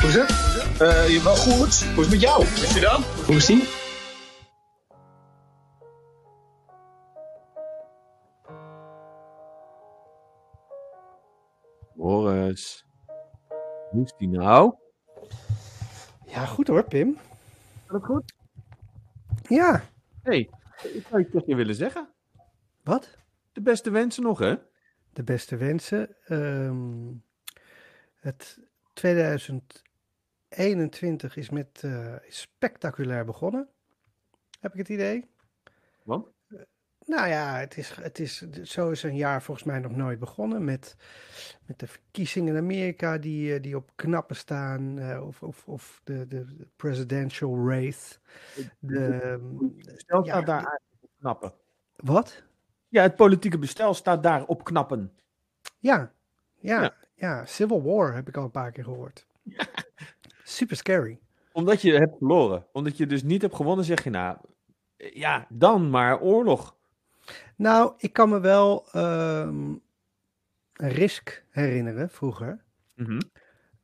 Hoe is het? Uh, je wel goed? Hoe is het met jou? Is je dan? Hoe is die? Boris. Hoe is die nou? Ja, goed hoor, Pim. Gaat het goed? Ja. hey, ik zou je je willen zeggen. Wat? De beste wensen nog, hè? De beste wensen. Um, het 2021 is met uh, spectaculair begonnen. Heb ik het idee? Wat? Nou ja, het is, het is, zo is een jaar volgens mij nog nooit begonnen met, met de verkiezingen in Amerika die, eh, die op knappen staan, uh, of, of, of de, de presidential race. De, bestel staat daar eigenlijk op knappen. Wat? Ja, het politieke bestel staat daar op knappen. Ja, ja, ja, ja. Civil War heb ik al een paar keer gehoord. Super scary. Omdat je hebt verloren. Omdat je dus niet hebt gewonnen, zeg je nou, ja, dan maar oorlog. Nou, ik kan me wel um, Risk herinneren vroeger. Mm -hmm.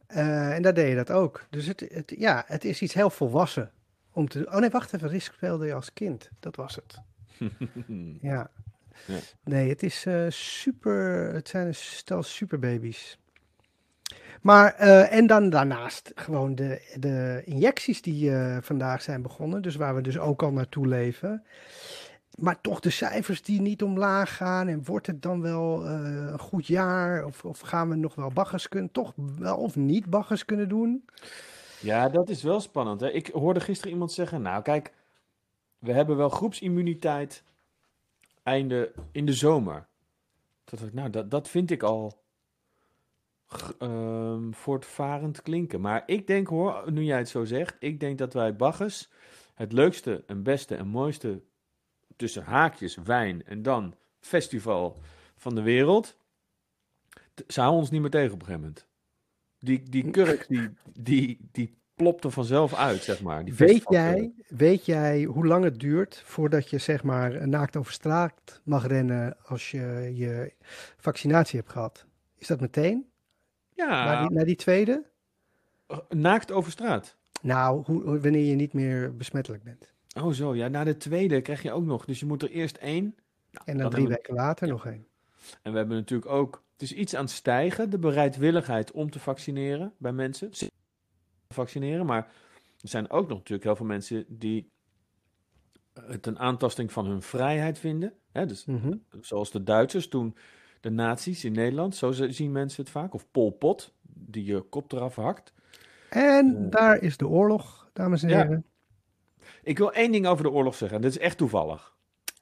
uh, en daar deed je dat ook. Dus het, het, ja, het is iets heel volwassen om te Oh nee, wacht even. Risk speelde je als kind. Dat was het. ja. ja. Nee, het is uh, super. Het zijn een stel superbabies. Maar, uh, en dan daarnaast gewoon de, de injecties die uh, vandaag zijn begonnen. Dus waar we dus ook al naartoe leven. Maar toch de cijfers die niet omlaag gaan. En wordt het dan wel uh, een goed jaar? Of, of, gaan we nog wel baggers kunnen, toch wel of niet baggers kunnen doen? Ja, dat is wel spannend. Hè? Ik hoorde gisteren iemand zeggen, nou kijk, we hebben wel groepsimmuniteit einde in de zomer. Dat, nou, dat, dat vind ik al um, voortvarend klinken. Maar ik denk hoor, nu jij het zo zegt, ik denk dat wij baggers het leukste en beste en mooiste tussen haakjes wijn en dan festival van de wereld, zou ons niet meer tegen op een gegeven moment. Die, die kurk, die, die, die plopte vanzelf uit, zeg maar. Die weet, jij, weet jij hoe lang het duurt voordat je, zeg maar, naakt over straat mag rennen als je je vaccinatie hebt gehad? Is dat meteen? Ja. Naar die, naar die tweede? Naakt over straat? Nou, hoe, wanneer je niet meer besmettelijk bent. Oh zo, ja, na de tweede krijg je ook nog. Dus je moet er eerst één. Nou, en dan drie weken later ja. nog één. En we hebben natuurlijk ook, het is iets aan het stijgen, de bereidwilligheid om te vaccineren bij mensen. Vaccineren, maar er zijn ook nog natuurlijk heel veel mensen die het een aantasting van hun vrijheid vinden. Hè? Dus, mm -hmm. Zoals de Duitsers toen de nazi's in Nederland, zo zien mensen het vaak. Of Pol Pot, die je kop eraf hakt. En uh, daar is de oorlog, dames en heren. Ik wil één ding over de oorlog zeggen. Dit is echt toevallig.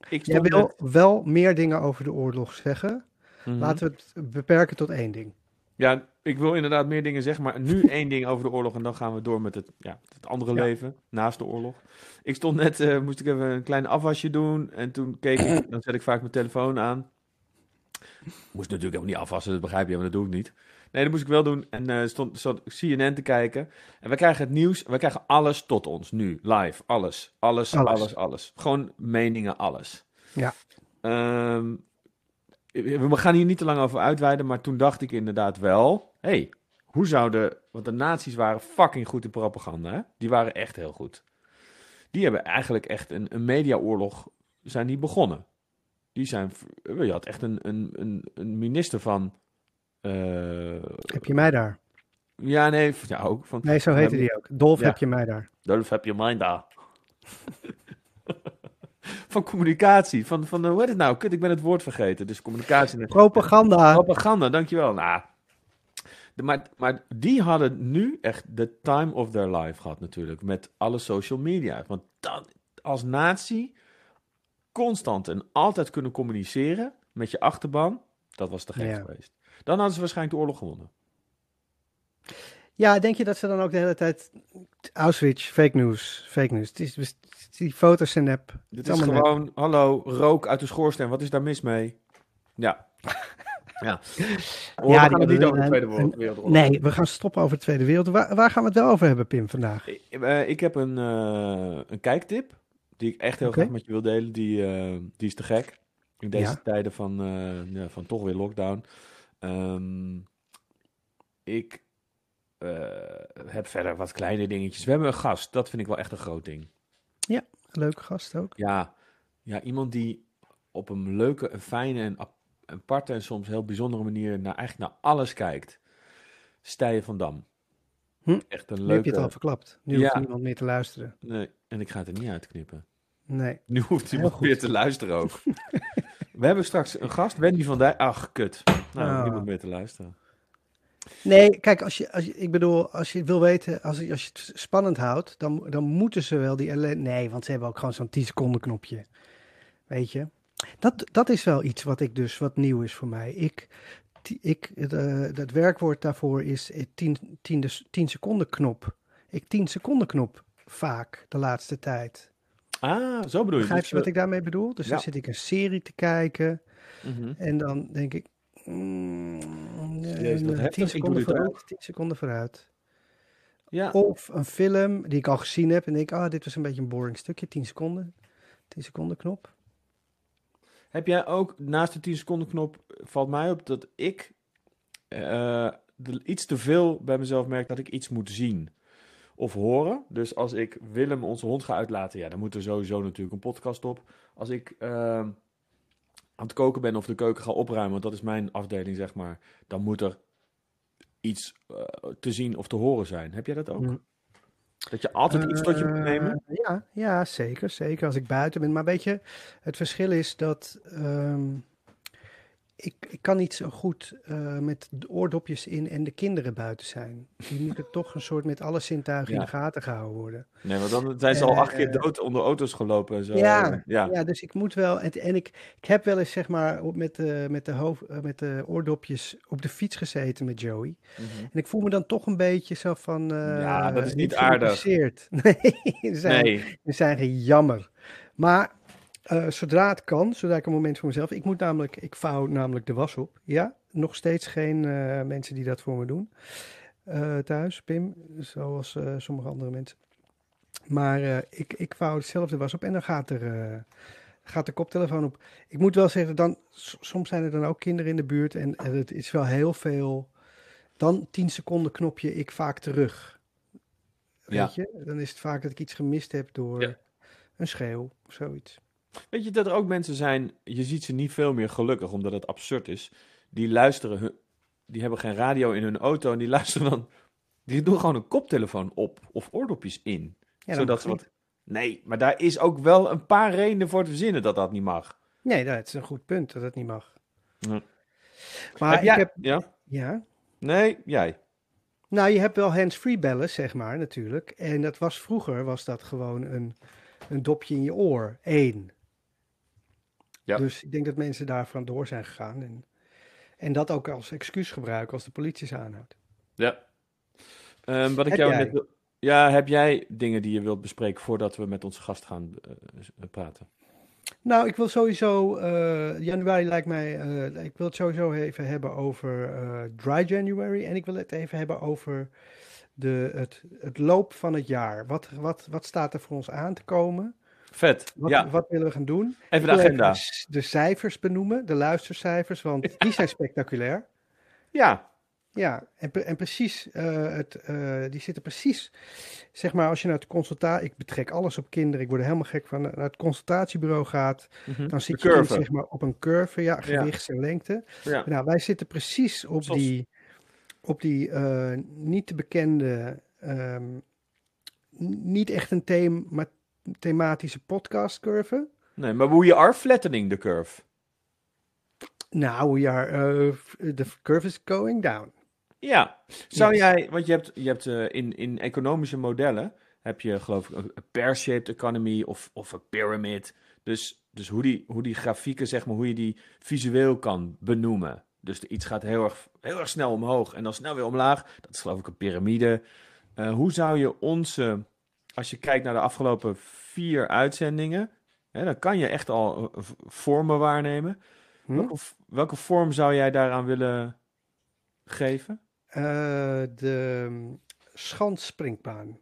Ik Jij wil net... wel meer dingen over de oorlog zeggen. Mhm. Mm -hmm. Laten we het beperken tot één ding. Ja, ik wil inderdaad meer dingen zeggen, maar nu één ding over de oorlog en dan gaan we door met het, ja, het andere Ja. leven naast de oorlog. Ik stond net, eh, moest ik even een klein afwasje doen en toen keek ik, dan zet ik vaak mijn telefoon aan. Moest natuurlijk helemaal niet afwassen, dat begrijp je, maar dat doe ik niet. Nee, dat moest ik wel doen en eh stond, stond CNN te kijken. En wij krijgen het nieuws, wij krijgen alles tot ons nu, live, alles, alles, alles, Alles. alles. Gewoon meningen, alles. Ja. Ehm, we gaan hier niet te lang over uitweiden, maar toen dacht ik inderdaad wel, hey, hoe zouden, want de nazi's waren fucking goed in propaganda, hè? die waren echt heel goed. Die hebben eigenlijk echt een, een mediaoorlog, zijn die begonnen. Die zijn, je had echt een, een, een, een minister van, eh, Heb je mij daar? ja nee, ja ook. Van, Nee, zo heette die ook. Dolf, Ja. heb je mij daar? Dolf, heb je mind daar? van communicatie, van, van, eh, hoe heet het nou? Kut, ik ben het woord vergeten. Dus communicatie. en- Propaganda. Propaganda, dankjewel. Nou, de, maar, maar die hadden nu echt de time of their life gehad natuurlijk. Met alle social media. Want dan, als natie constant en altijd kunnen communiceren met je achterban. Dat was te gek Ja. geweest. Dan hadden ze waarschijnlijk de oorlog gewonnen. Ja, denk je dat ze dan ook de hele tijd Auschwitz, fake news, fake news. Het is, het is- die foto's zijn nep. Het Dit is nep. gewoon, hallo, rook uit de schoorsteen. Wat is daar mis mee? Ja. ja. Oh, we gaan die het niet over de Tweede Wereldoorlog. Nee, we gaan stoppen over de Tweede Wereldoorlog. Waar, waar gaan we het wel over hebben, Pim, vandaag? Ik, eh, ik heb een, eh, een kijktip die ik echt heel graag met je wil delen. Die, eh, die is te gek. In deze Ja. tijden van, eh, ja, van toch weer lockdown. Ehm, ik eh, heb verder wat kleine dingetjes. We hebben een gast, dat vind ik wel echt een groot ding. Leuke gast ook. Ja, ja iemand die op een leuke, een fijne en ap- aparte en soms heel bijzondere manier naar, eigenlijk naar alles kijkt. Stijen van Dam. Hm. Echt een Nu heb je het leuke... al verklapt. Nu Ja. hoeft niemand meer te luisteren. Nee, en ik ga het er niet uitknippen. Nee. Nu hoeft iemand meer te luisteren ook. We hebben straks een gast, Wendy van Dijk. Ach, kut. Nou, Ah. niemand meer te luisteren. Nee, kijk, als je, als je, ik bedoel, als je wil weten, als je, als je het spannend houdt, dan, dan moeten ze wel die. Nee, want ze hebben ook gewoon zo'n 10 seconden knopje. Weet je? Dat, dat is wel iets wat ik dus, wat nieuw is voor mij. Ik, ik, het, eh, het werkwoord daarvoor is eh, 10, 10, de- 10 seconden knop. Ik 10 seconden knop vaak de laatste tijd. Ah, zo bedoel je. Begrijp Dus, je wat ik daarmee bedoel? Dus ja. dan zit ik een serie te kijken mhm. en dan denk ik. Mm, Jezus, wat eh, heftig. 10 Ik doe seconden vooruit, 10 seconden vooruit. Ja, Of een film die ik al gezien heb en denk, ah, dit was een beetje een boring stukje, 10 seconden. 10 seconden knop. Heb jij ook naast de 10 seconden knop, valt mij op dat ik eh, de- iets te veel bij mezelf merk dat ik iets moet zien of horen. Dus als ik Willem, onze hond, ga uitlaten, ja, dan moet er sowieso natuurlijk een podcast op. Als ik eh, aan het koken ben of de keuken ga opruimen, want dat is mijn afdeling, zeg maar, dan moet er iets eh, te zien of te horen zijn. Heb jij dat ook? Mm. Dat je altijd iets tot je moet Eh, nemen? Ja, ja, zeker, zeker. Als ik buiten ben. Maar weet je, het verschil is dat ehm, ik, ik kan niet zo goed eh, met de oordopjes in en de kinderen buiten zijn. Die moeten toch een soort met alle zintuigen in de gaten gehouden worden. Nee, want dan zijn ze al eh, acht keer dood onder auto's gelopen en zo. Ja, ja. Ja, dus ik moet wel. En, en ik, ik heb wel eens, zeg maar, met de, met, de hoofd, eh, met de oordopjes op de fiets gezeten met Joey. Mhm. En ik voel me dan toch een beetje zo van. eh, Ja, dat is niet aardig. Nee, ze zijn, Nee, ze zijn jammer. Maar eh, zodra het kan, zodra ik een moment voor mezelf. Ik moet namelijk, ik vouw namelijk de was op. Ja, nog steeds geen eh, mensen die dat voor me doen. eh, thuis, Pim, zoals sommige andere mensen. Maar ik, ik vouw zelf de was op en dan gaat er. Gaat de koptelefoon op. Ik moet wel zeggen, dan, soms zijn er dan ook kinderen in de buurt. En, en het is wel heel veel. Dan 10 seconden knopje ik vaak terug. Weet Ja. je? Dan is het vaak dat ik iets gemist heb door Ja. een schreeuw of zoiets. Weet je dat er ook mensen zijn, je ziet ze niet veel meer gelukkig, omdat het absurd is. Die luisteren, hun- die hebben geen radio in hun auto en die luisteren dan, die doen gewoon een koptelefoon op of oordopjes in. Ja, zodat ze wat... Nee, maar daar is ook wel een paar redenen voor te verzinnen dat dat niet mag. Nee, dat is een goed punt dat het niet mag. Ja. Maar heb ik jij... heb, Ja? ja. Nee, jij. Nou, je hebt wel hands-free bellen, zeg maar, natuurlijk. En dat was vroeger, was dat gewoon een, een dopje in je oor. Eén. Ja. Dus ik denk dat mensen daarvan door zijn gegaan. En, en dat ook als excuus gebruiken als de politie ze aanhoudt. Ja. Ehm, wat ik Heb jou jij? net... Ja, heb jij dingen die je wilt bespreken voordat we met onze gast gaan eh, s- praten? Nou, ik wil sowieso, eh, januari lijkt mij, eh, ik wil het sowieso even hebben over eh, Dry January. En ik wil het even hebben over de, het, het loop van het jaar. Wat, wat, wat staat er voor ons aan te komen? Vet. Wat, ja, wat willen we gaan doen? even de agenda. de cijfers benoemen, de luistercijfers, want die zijn spectaculair. Ja, Ja, en, en precies, eh, het, eh, die zitten precies, zeg maar, als je naar het consultatie, ik betrek alles op kinderen, ik word er helemaal gek van, naar het consultatiebureau gaat, mhm. dan zit je curve. zeg maar op een curve, ja, gewicht en lengte. Nou, wij zitten precies op Zoals- die, op die eh, niet te bekende, ehm, niet echt een thema, thematische podcastcurve. Nee, maar we are flattening the curve. Nou, we are, uh, the curve is going down. Ja. Zou Yes. jij, want je hebt, je hebt eh, in, in economische modellen, heb je geloof ik een pear-shaped economy of, of een pyramid. Dus, dus hoe, die, hoe die grafieken, zeg maar, hoe je die visueel kan benoemen. Dus iets gaat heel erg, heel erg snel omhoog en dan snel weer omlaag. Dat is geloof ik een piramide. Eh, hoe zou je onze, als je kijkt naar de afgelopen vier uitzendingen, hè, dan kan je echt al eh, vormen waarnemen. Hm? Welke, welke vorm zou jij daaraan willen geven? Eh, de schanspringbaan.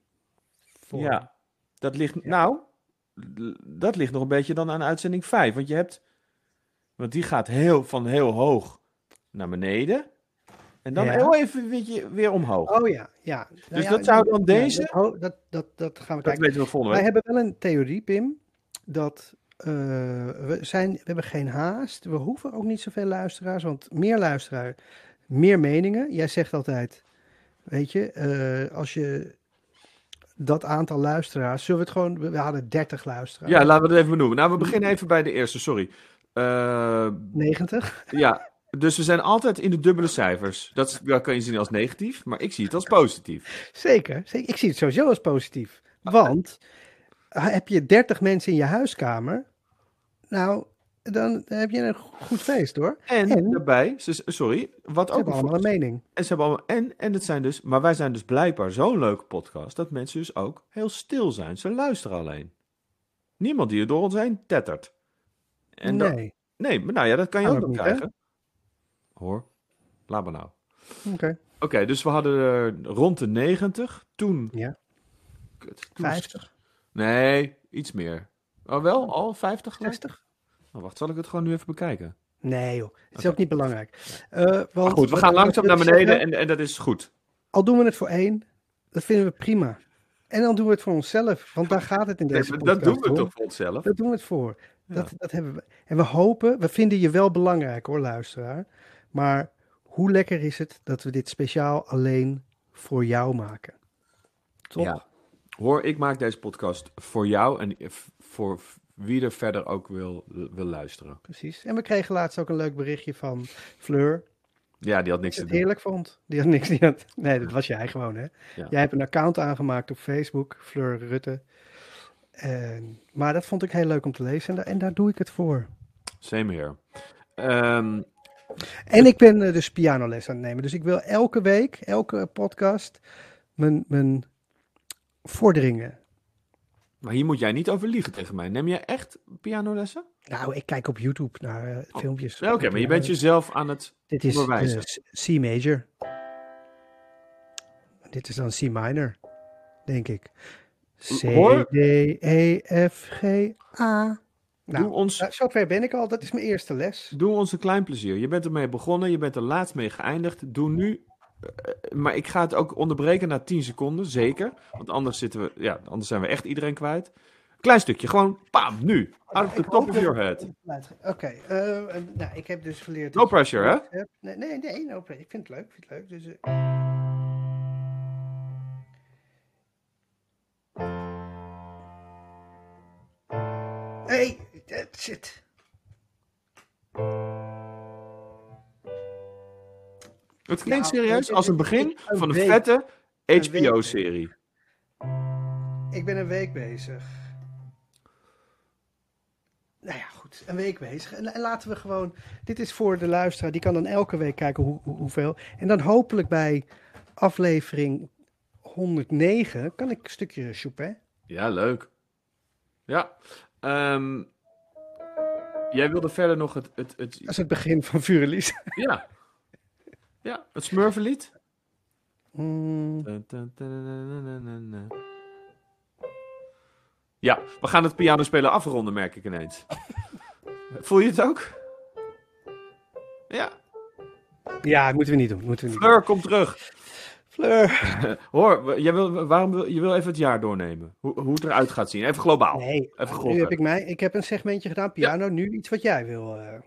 Vorm. Ja, dat ligt, Ja. nou, dat ligt nog een beetje dan aan uitzending 5. Want je hebt, want die gaat heel, van heel hoog naar beneden. En dan Ja. heel even weet je, weer omhoog. Oh ja, ja. Nou Dus ja, dat zou dan ja, deze- dat, ho- dat, dat, dat gaan we dat kijken. weten we volgende Wij hebben wel een theorie, Pim, dat eh, we, zijn, we hebben geen haast. We hoeven ook niet zoveel luisteraars, want meer luisteraar, meer meningen. Jij zegt altijd, weet je, eh, als je dat aantal luisteraars, zullen we het gewoon, we hadden 30 luisteraars. Ja, laten we het even benoemen. Nou, we beginnen even bij de eerste, sorry. Eh, 90. ja, dus we zijn altijd in de dubbele cijfers. Dat, is- dat kan je zien als negatief, maar ik zie het als positief. Zeker, zeker. Ik zie het sowieso als positief. Want eh, heb je 30 mensen in je huiskamer, nou, dan heb je een goed feest hoor. En, En? daarbij, sorry, wat Ze ook hebben een allemaal een mening. En ze hebben allemaal, en, en het zijn dus, maar wij zijn dus blijkbaar zo'n leuke podcast dat mensen dus ook heel stil zijn. Ze luisteren alleen. Niemand die er door ons heen tettert. En dat- nee, nee, maar nou ja, dat kan je ook nog krijgen. Hoor, laat maar nou. oké. Oké, dus we hadden er rond de 90. Toen. Ja. Kut, toen 50, Nee, iets meer. Oh, wel? Al 50 gelijk? 60? Oh, wacht, zal ik het gewoon nu even bekijken? Nee joh, het is ook niet belangrijk. Eh, want, Maar goed, we gaan langzaam naar beneden zeggen? en, en dat is goed. Al doen we het voor één, dat vinden we prima. En dan doen we het voor onszelf, want daar gaat het in deze Nee, podcast dat doen we om. toch voor onszelf? Dat doen we het voor. Ja. Dat, dat hebben we. En we hopen, we vinden je wel belangrijk hoor, luisteraar. Maar hoe lekker is het dat we dit speciaal alleen voor jou maken? Toch? Ja. Hoor, ik maak deze podcast voor jou en voor wie er verder ook wil, wil luisteren. Precies. En we kregen laatst ook een leuk berichtje van Fleur. Ja, die had niks Die te doen. heerlijk vond. Die had niks. Die had, nee, dat was jij gewoon, hè? Ja. Jij hebt een account aangemaakt op Facebook, Fleur Rutte. En, maar dat vond ik heel leuk om te lezen en, daar- en daar doe ik het voor. Same here. Ehm, En ik ben eh, dus pianoles aan het nemen. Dus ik wil elke week, elke podcast, mijn, mijn vorderingen. maar hier moet jij niet over liegen tegen mij. Neem jij echt pianolessen? Nou, ik kijk op YouTube naar eh, filmpjes. Ja, Oké, maar je bent jezelf aan het... Dit is eh, C major. Dit is dan C minor, denk ik. C, Hoor. D, E, F, G, A. Nou, doe, ons, eh, zover ben ik al. Dat is mijn eerste les. doe ons een klein plezier. Je bent ermee begonnen, je bent er laatst mee geëindigd. Doe nu... eh, maar ik ga het ook onderbreken na 10 seconden, zeker. Want anders, zitten we, ja, anders zijn we echt iedereen kwijt. Klein stukje, gewoon bam, nu. Out of the top of your head. Oké, eh, nou, ik heb dus geleerd... No pressure, hè? Nee, nee, nee, no pressure. Ik vind het leuk, ik vind het leuk. Dus, that's it. Het klinkt Ja, serieus als een begin een van een week. vette. HBO-serie. Ik ben een week bezig. Nou ja, goed, een week bezig. En, en laten we gewoon. Dit is voor de luisteraar, die kan dan elke week kijken hoe, hoe- hoeveel. En dan hopelijk bij aflevering 109 kan ik een stukje Chopin. Ja, leuk. Ja. ehm, jij wilde verder nog het... het, het Dat is het begin van Vurenlies. ja. Ja, het Smurfenlied. Mm. Ja, we gaan het pianospelen afronden, merk ik ineens. Voel je het ook? Ja, Ja, moeten we niet doen. Moeten we niet Fleur, kom terug. Fleur. Hoor, jij wil, waarom wil, je wil even het jaar doornemen. Hoe, hoe het eruit gaat zien. Even globaal. Nee, Even nu heb ik, mij, ik heb een segmentje gedaan, piano. Nu iets wat jij wil. eh.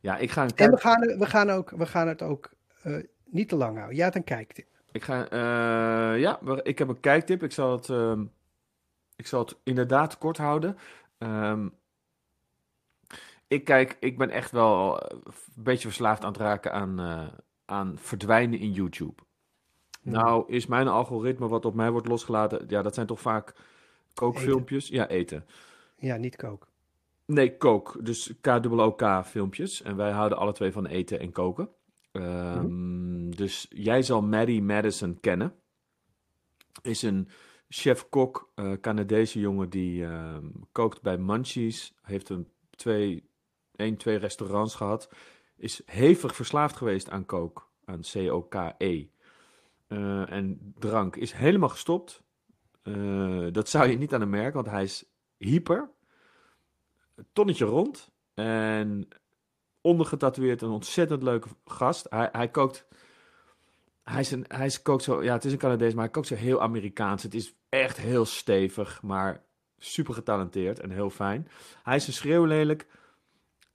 Ja, ik ga een En kijk- we gaan, we gaan, ook, we gaan het ook eh, niet te lang houden. Ja, een kijktip. Ik ga, eh, ja, maar ik heb een kijktip. Ik zal het, ehm, ik zal het inderdaad kort houden. Ehm, ik kijk, ik ben echt wel een beetje verslaafd aan het raken aan, eh, aan verdwijnen in YouTube. Nou, is mijn algoritme wat op mij wordt losgelaten, ja, dat zijn toch vaak kookfilmpjes. Ja, eten. Ja, niet kook. Nee, kook. Dus K-O-O-K filmpjes. En wij houden alle twee van eten en koken. Ehm, Dus jij zal Maddie Madison kennen. Is een chef-kok, eh, Canadese jongen die ehm, kookt bij Munchies. Heeft een twee, één, twee restaurants gehad. Is hevig verslaafd geweest aan kook, aan C-O-K-E. Eh, en drank is helemaal gestopt. Eh, dat zou je niet aan hem merken, want hij is hyper tonnetje rond. En ondergetatoeëerd een ontzettend leuke gast. Hij, hij kookt hij, is een, hij is, kookt zo, ja, het is een Canadees, maar hij kookt zo heel Amerikaans. Het is echt heel stevig, maar super getalenteerd en heel fijn. Hij is een schreeuwlelijk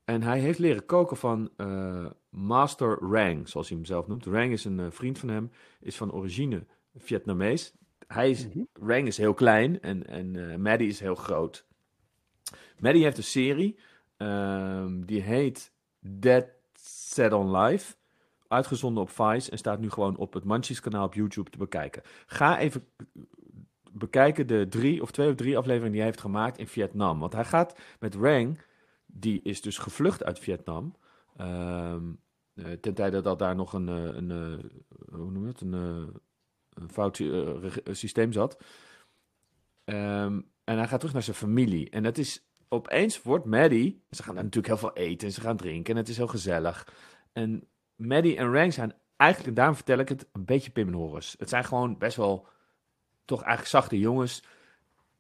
en hij heeft leren koken van eh, Master Rang, zoals hij hem zelf noemt. Rang is een eh, vriend van hem, is van origine Vietnamees. Hij is, Mhm. Rang is heel klein en, en eh, Maddie is heel groot. Maddie heeft een serie, ehm, die heet Dead Set on Live. Uitgezonden op Vice en staat nu gewoon op het Munchies kanaal op YouTube te bekijken. Ga even bekijken de drie of twee of drie afleveringen die hij heeft gemaakt in Vietnam. Want hij gaat met Rang, die is dus gevlucht uit Vietnam. Ehm, eh, ten tijde dat daar nog een, eh, een, eh, hoe noem je het, een, een fout systeem zat. Ehm, en hij gaat terug naar zijn familie. En dat is opeens wordt Maddie. Ze gaan daar natuurlijk heel veel eten en ze gaan drinken en het is heel gezellig. En Maddie en Rang zijn eigenlijk, en daarom vertel ik het, een beetje Pim en Horus. Het zijn gewoon best wel toch eigenlijk zachte jongens.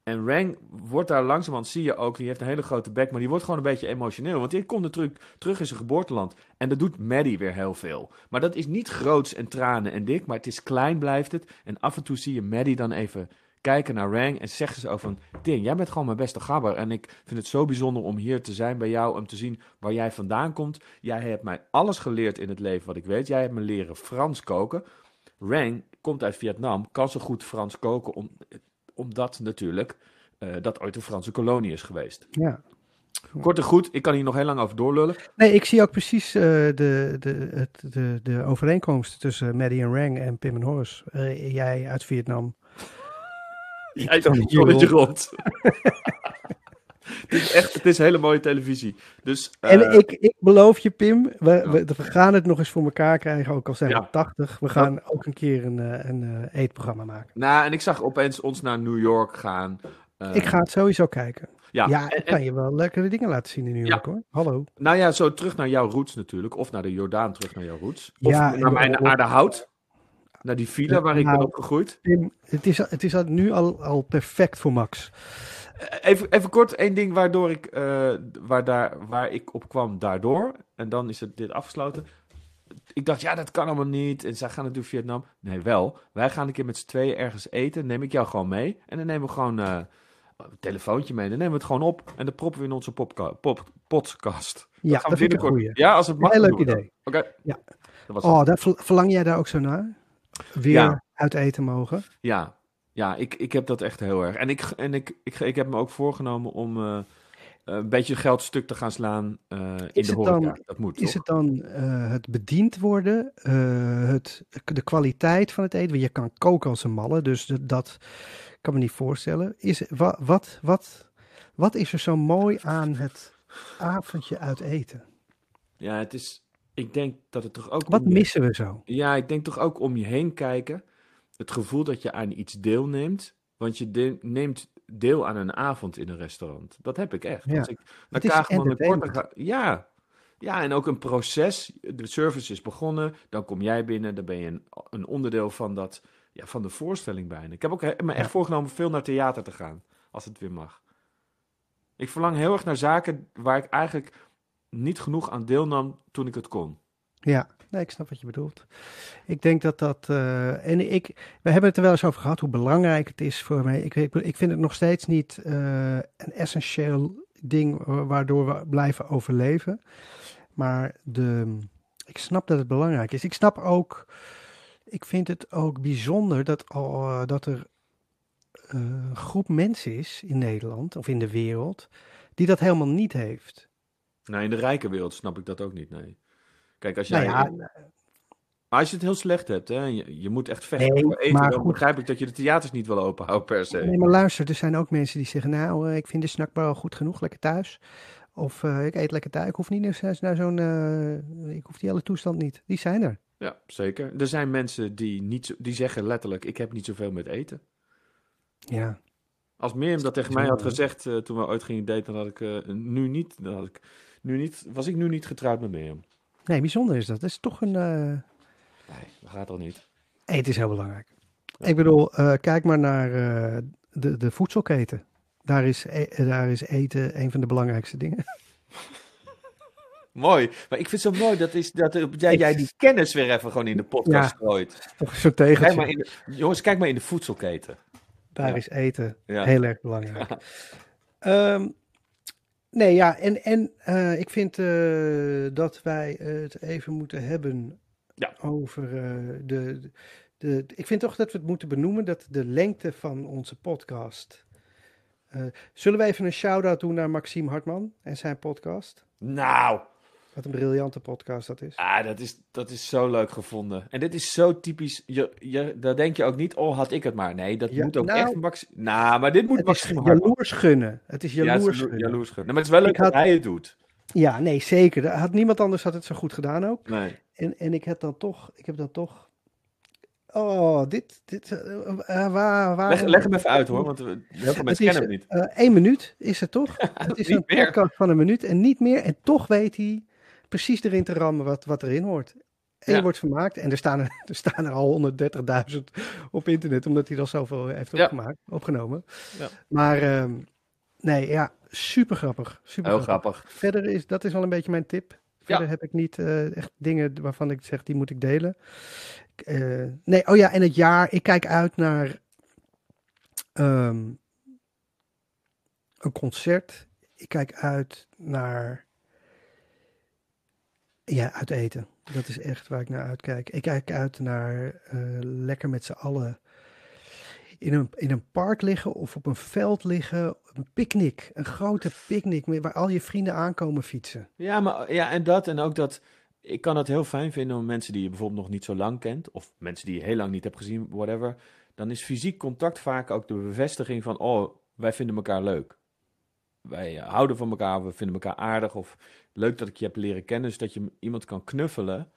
En Rang wordt daar langzamerhand, zie je ook, die heeft een hele grote bek, maar die wordt gewoon een beetje emotioneel. Want die komt natuurlijk terug in zijn geboorteland. En dat doet Maddie weer heel veel. Maar dat is niet groots en tranen en dik, maar het is klein blijft het. En af en toe zie je Maddie dan even kijken naar Rang en zeggen ze ook van... Ding, jij bent gewoon mijn beste gabber. En ik vind het zo bijzonder om hier te zijn bij jou, om te zien waar jij vandaan komt. Jij hebt mij alles geleerd in het leven wat ik weet. Jij hebt me leren Frans koken. Rang komt uit Vietnam, kan zo goed Frans koken, om, omdat natuurlijk eh, dat ooit een Franse kolonie is geweest. Ja. Kort en goed, ik kan hier nog heel lang over doorlullen. Nee, ik zie ook precies eh, de, de, het, de, de overeenkomsten tussen Maddie en Rang en Pim en Horus. Eh, jij uit Vietnam. Jij hier zonnetje rond. het is echt, het is hele mooie televisie. Dus, eh, En ik, ik beloof je, Pim, we, we, we gaan het nog eens voor elkaar krijgen, ook al zijn we Ja. 80. We gaan ook een keer een, eh, een eh, eetprogramma maken. nou, en ik zag opeens ons naar New York gaan. Eh, ik ga het sowieso kijken. ja, Ja, en- kan je wel lekkere dingen laten zien in New York hoor. Hallo. Nou ja, zo terug naar jouw roots natuurlijk. Of naar de Jordaan terug naar jouw roots. Of Ja, naar mijn aardehout. Naar die villa waar ik ben Nou, opgegroeid. Pim, het is, het is nu al, al perfect voor Max. Even, even kort, één ding waardoor ik, eh, waar, daar, waar ik op kwam daardoor. En dan is het dit afgesloten. Ik dacht, ja, dat kan allemaal niet. En zij gaan natuurlijk Vietnam. Nee, wel. Wij gaan een keer met z'n tweeën ergens eten. Neem ik jou gewoon mee. En dan nemen we gewoon eh, een telefoontje mee. Dan nemen we het gewoon op. En dan proppen we in onze popca- pop, podcast. Ja, gaan dat we vind ik een. Ja, als het mag. Heel leuk doen dat. idee. Oké. Ja. Dat was het. Oh, ver- verlang jij daar ook zo naar? Weer Ja. uit eten mogen? Ja, ja ik, ik heb dat echt heel erg. En ik, en ik, ik, ik heb me ook voorgenomen om eh, een beetje geld stuk te gaan slaan eh, in de horeca. dan- dat moet, Is toch? het dan eh, het bediend worden, eh, het, de kwaliteit van het eten? Want je kan koken als een malle, dus dat, dat kan me niet voorstellen. Is, wat, wat, wat, wat is er zo mooi aan het avondje uit eten? Ja, het is... Ik denk dat het toch ook... Wat om missen we zo? Ja, ik denk toch ook om je heen kijken. Het gevoel dat je aan iets deelneemt. Want je de- neemt deel aan een avond in een restaurant. Dat heb ik echt. Ja. Als ik naar Kaagman en ga... Ja. Ja, en ook een proces. De service is begonnen. Dan kom jij binnen. Dan ben je een, een onderdeel van, dat, ja, van de voorstelling bijna. Ik heb ook me echt Ja. voorgenomen veel naar theater te gaan. Als het weer mag. Ik verlang heel erg naar zaken waar ik eigenlijk niet genoeg aan deelnam toen ik het kon. Ja, nee, ik snap wat je bedoelt. Ik denk dat dat. eh, en ik, we hebben het er wel eens over gehad hoe belangrijk het is voor mij. Ik, ik, vind het nog steeds niet eh, een essentieel ding wa- waardoor we blijven overleven. Maar de, ik snap dat het belangrijk is. Ik snap ook. Ik vind het ook bijzonder dat, al, eh, dat er een groep mensen is in Nederland of in de wereld die dat helemaal niet heeft. Nou, in de rijke wereld snap ik dat ook niet, nee. Kijk, als Nou jij... ja, Maar als je het heel slecht hebt, hè, je, je moet echt vechten Nee, voor eten, maar dan goed. begrijp ik dat je de theaters niet wil openhouden per se. Nee, maar luister, er zijn ook mensen die zeggen, nou, eh, ik vind de snackbar al goed genoeg, lekker thuis. Of eh, ik eet lekker thuis, ik hoef niet naar, naar zo'n, eh, ik hoef die hele toestand niet. Die zijn er. Ja, zeker. Er zijn mensen die, niet die zeggen letterlijk, ik heb niet zoveel met eten. Ja. Als Mirjam dat tegen mij had gezegd eh, toen we ooit gingen daten, dan had ik eh, nu niet, dan had ik nu niet, was ik nu niet getrouwd met Mirjam. Nee, bijzonder is dat. Dat is toch een, eh, Nee, dat gaat toch niet. eten is heel belangrijk. Ik bedoel, eh, kijk maar naar eh, de, de voedselketen. Daar is, e- daar is eten een van de belangrijkste dingen. Mooi. Maar ik vind het zo mooi dat, is, dat jij, jij die kennis weer even gewoon in de podcast Ja. gooit. Toch zo'n Kijk tegeltje. maar in de, jongens, kijk maar in de voedselketen. Daar Ja. is eten heel erg belangrijk. Ehm, nee, ja, en, en eh, ik vind eh, dat wij het even moeten hebben Ja. over eh, de, de, Ik vind toch dat we het moeten benoemen dat de lengte van onze podcast. zullen we even een shout-out doen naar Maxime Hartman en zijn podcast? Nou, Wat een briljante podcast dat is. ah, dat, is, dat is zo leuk gevonden. En dit is zo typisch. Je, je, daar denk je ook niet, oh, had ik het maar. Nee, dat Ja, moet ook nou, echt Max. Nou, maar dit moet Hartman. jaloers gunnen. Het is Ja, het jaloers is gunnen. jaloers gunnen. Maar het is wel leuk had- dat hij het doet. Ja, nee, zeker. Had niemand anders had het zo goed gedaan ook. Nee. En, en ik heb dan toch, ik heb dan toch. Oh, dit, dit, eh, eh, waar, waar, Leg, leg hem even uit hoor, want we- heel veel mensen kennen hem niet. eh, één minuut is het toch? Het is een meer. podcast van een minuut en niet meer. En toch weet hij precies erin te rammen wat, wat erin hoort. En Ja. je wordt vermaakt. En er staan er, er, staan er al 130.000 op internet, omdat hij al zoveel heeft Ja. opgemaakt, opgenomen. Ja. Maar ehm, nee, ja, super grappig. Super Heel grappig. Verder is dat is wel een beetje mijn tip. Verder heb ik niet eh, echt dingen waarvan ik zeg die moet ik delen. Eh, nee, oh ja, en het jaar. Ik kijk uit naar ehm, een concert. Ik kijk uit naar ja, uit eten. Dat is echt waar ik naar uitkijk. Ik kijk uit naar eh, lekker met z'n allen in een, in een park liggen of op een veld liggen. Een picknick, een grote picknick waar al je vrienden aankomen fietsen. Ja, maar ja, en dat en ook dat. Ik kan het heel fijn vinden om mensen die je bijvoorbeeld nog niet zo lang kent, of mensen die je heel lang niet hebt gezien, whatever. Dan is fysiek contact vaak ook de bevestiging van: oh, wij vinden elkaar leuk. Wij eh, houden van elkaar, we vinden elkaar aardig. Of leuk dat ik je heb leren kennen, dus dat je iemand kan knuffelen.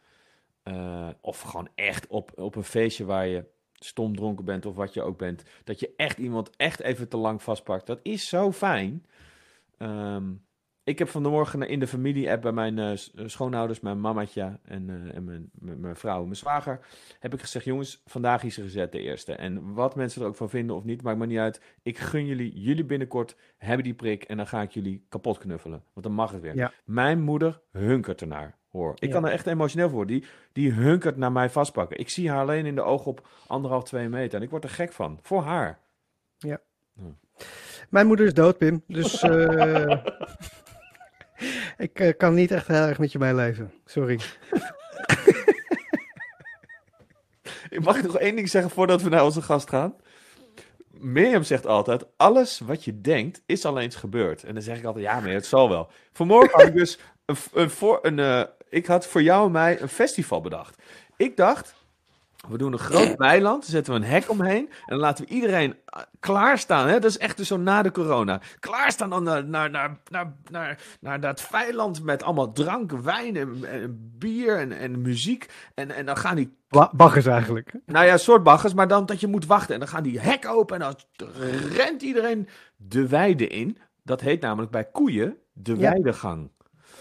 Eh, of gewoon echt op, op een feestje waar je stom dronken bent of wat je ook bent. Dat je echt iemand echt even te lang vastpakt. Dat is zo fijn. Ehm, ik heb vanmorgen in de familie-app bij mijn eh, schoonouders, mijn mamatje en, eh, en mijn, mijn, vrouw mijn zwager, heb ik gezegd, jongens, vandaag is er gezet de eerste. En wat mensen er ook van vinden of niet, maakt me niet uit. Ik gun jullie, jullie binnenkort hebben die prik en dan ga ik jullie kapot knuffelen. Want dan mag het weer. Ja. Mijn moeder hunkert ernaar, hoor. Ik Ja. kan er echt emotioneel voor worden. Die, die hunkert naar mij vastpakken. Ik zie haar alleen in de ogen op anderhalf, twee meter. En ik word er gek van. Voor haar. Mijn moeder is dood, Pim. Dus ik eh, kan niet echt heel erg met je meeleven. Sorry. Mag ik nog één ding zeggen voordat we naar onze gast gaan? Mirjam zegt altijd, alles wat je denkt is al eens gebeurd. En dan zeg ik altijd, ja maar het zal wel. Vanmorgen had ik dus een, een, voor, een, eh, ik had voor jou en mij een festival bedacht. Ik dacht, we doen een groot weiland, zetten we een hek omheen en dan laten we iedereen eh, klaarstaan. Hè? Dat is echt dus zo na de corona. Klaarstaan dan naar, naar, naar, naar, naar, naar dat weiland met allemaal drank, wijn en, en bier en, en muziek. En, en dan gaan die Ba- Baggers eigenlijk. nou ja, soort baggers, maar dan dat je moet wachten. En dan gaan die hek open en dan rent iedereen de weide in. Dat heet namelijk bij koeien de Ja. weidegang.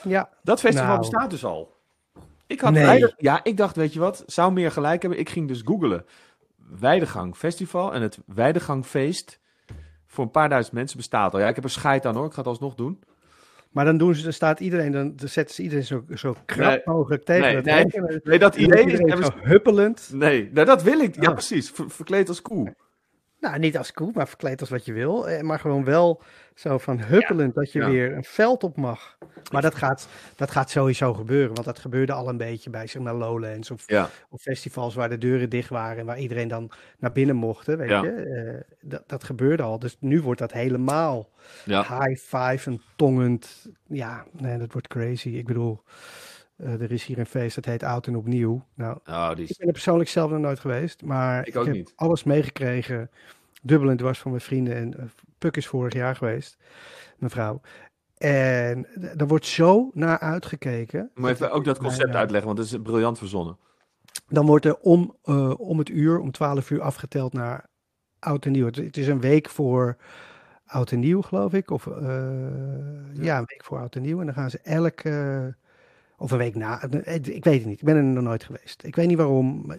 Ja, Dat festival Nou. bestaat dus al. Ik had Nee. ja, ik dacht, weet je wat, zou meer gelijk hebben. Ik ging dus googelen. Weidegang Festival en het Weidegangfeest voor een paar duizend mensen bestaat al. Ja, ik heb er scheid aan hoor, ik ga het alsnog doen. maar dan, doen ze, dan staat iedereen, dan, dan zetten ze iedereen zo, zo krap Nee. mogelijk tegen Nee, het dat idee is... zo huppelend. Nee, nou, dat wil ik. Ja, Oh. precies. Ver- verkleed als koe. Nou, niet als koe, maar verkleed als wat je wil. eh, Maar gewoon wel zo van huppelend dat je Ja. weer een veld op mag. Maar dat gaat, dat gaat sowieso gebeuren. Want dat gebeurde al een beetje bij zeg maar Lowlands of, Ja. of festivals waar de deuren dicht waren. En waar iedereen dan naar binnen mocht. Weet Ja. je? Eh, dat, dat gebeurde al. Dus nu wordt dat helemaal Ja. high five en tongend. Ja, nee, dat wordt crazy. Ik bedoel, eh, er is hier een feest dat heet Oud en Opnieuw. Nou, Oh, die ik ben er persoonlijk zelf nog nooit geweest, maar Ik ook heb niet. alles meegekregen. Dubbel en dwars van mijn vrienden. En eh, Puk is vorig jaar geweest, mijn vrouw. En d- er wordt zo naar uitgekeken. Moet even ook dat concept Bijna. uitleggen, want het is briljant verzonnen. Dan wordt er om, eh, om het uur, om 12 uur afgeteld naar oud en nieuw. Het, het is een week voor oud en nieuw, geloof ik. Of eh, ja. een week voor oud en nieuw. En dan gaan ze elke, of een week na. Ik weet het niet. Ik ben er nog nooit geweest. Ik weet niet waarom.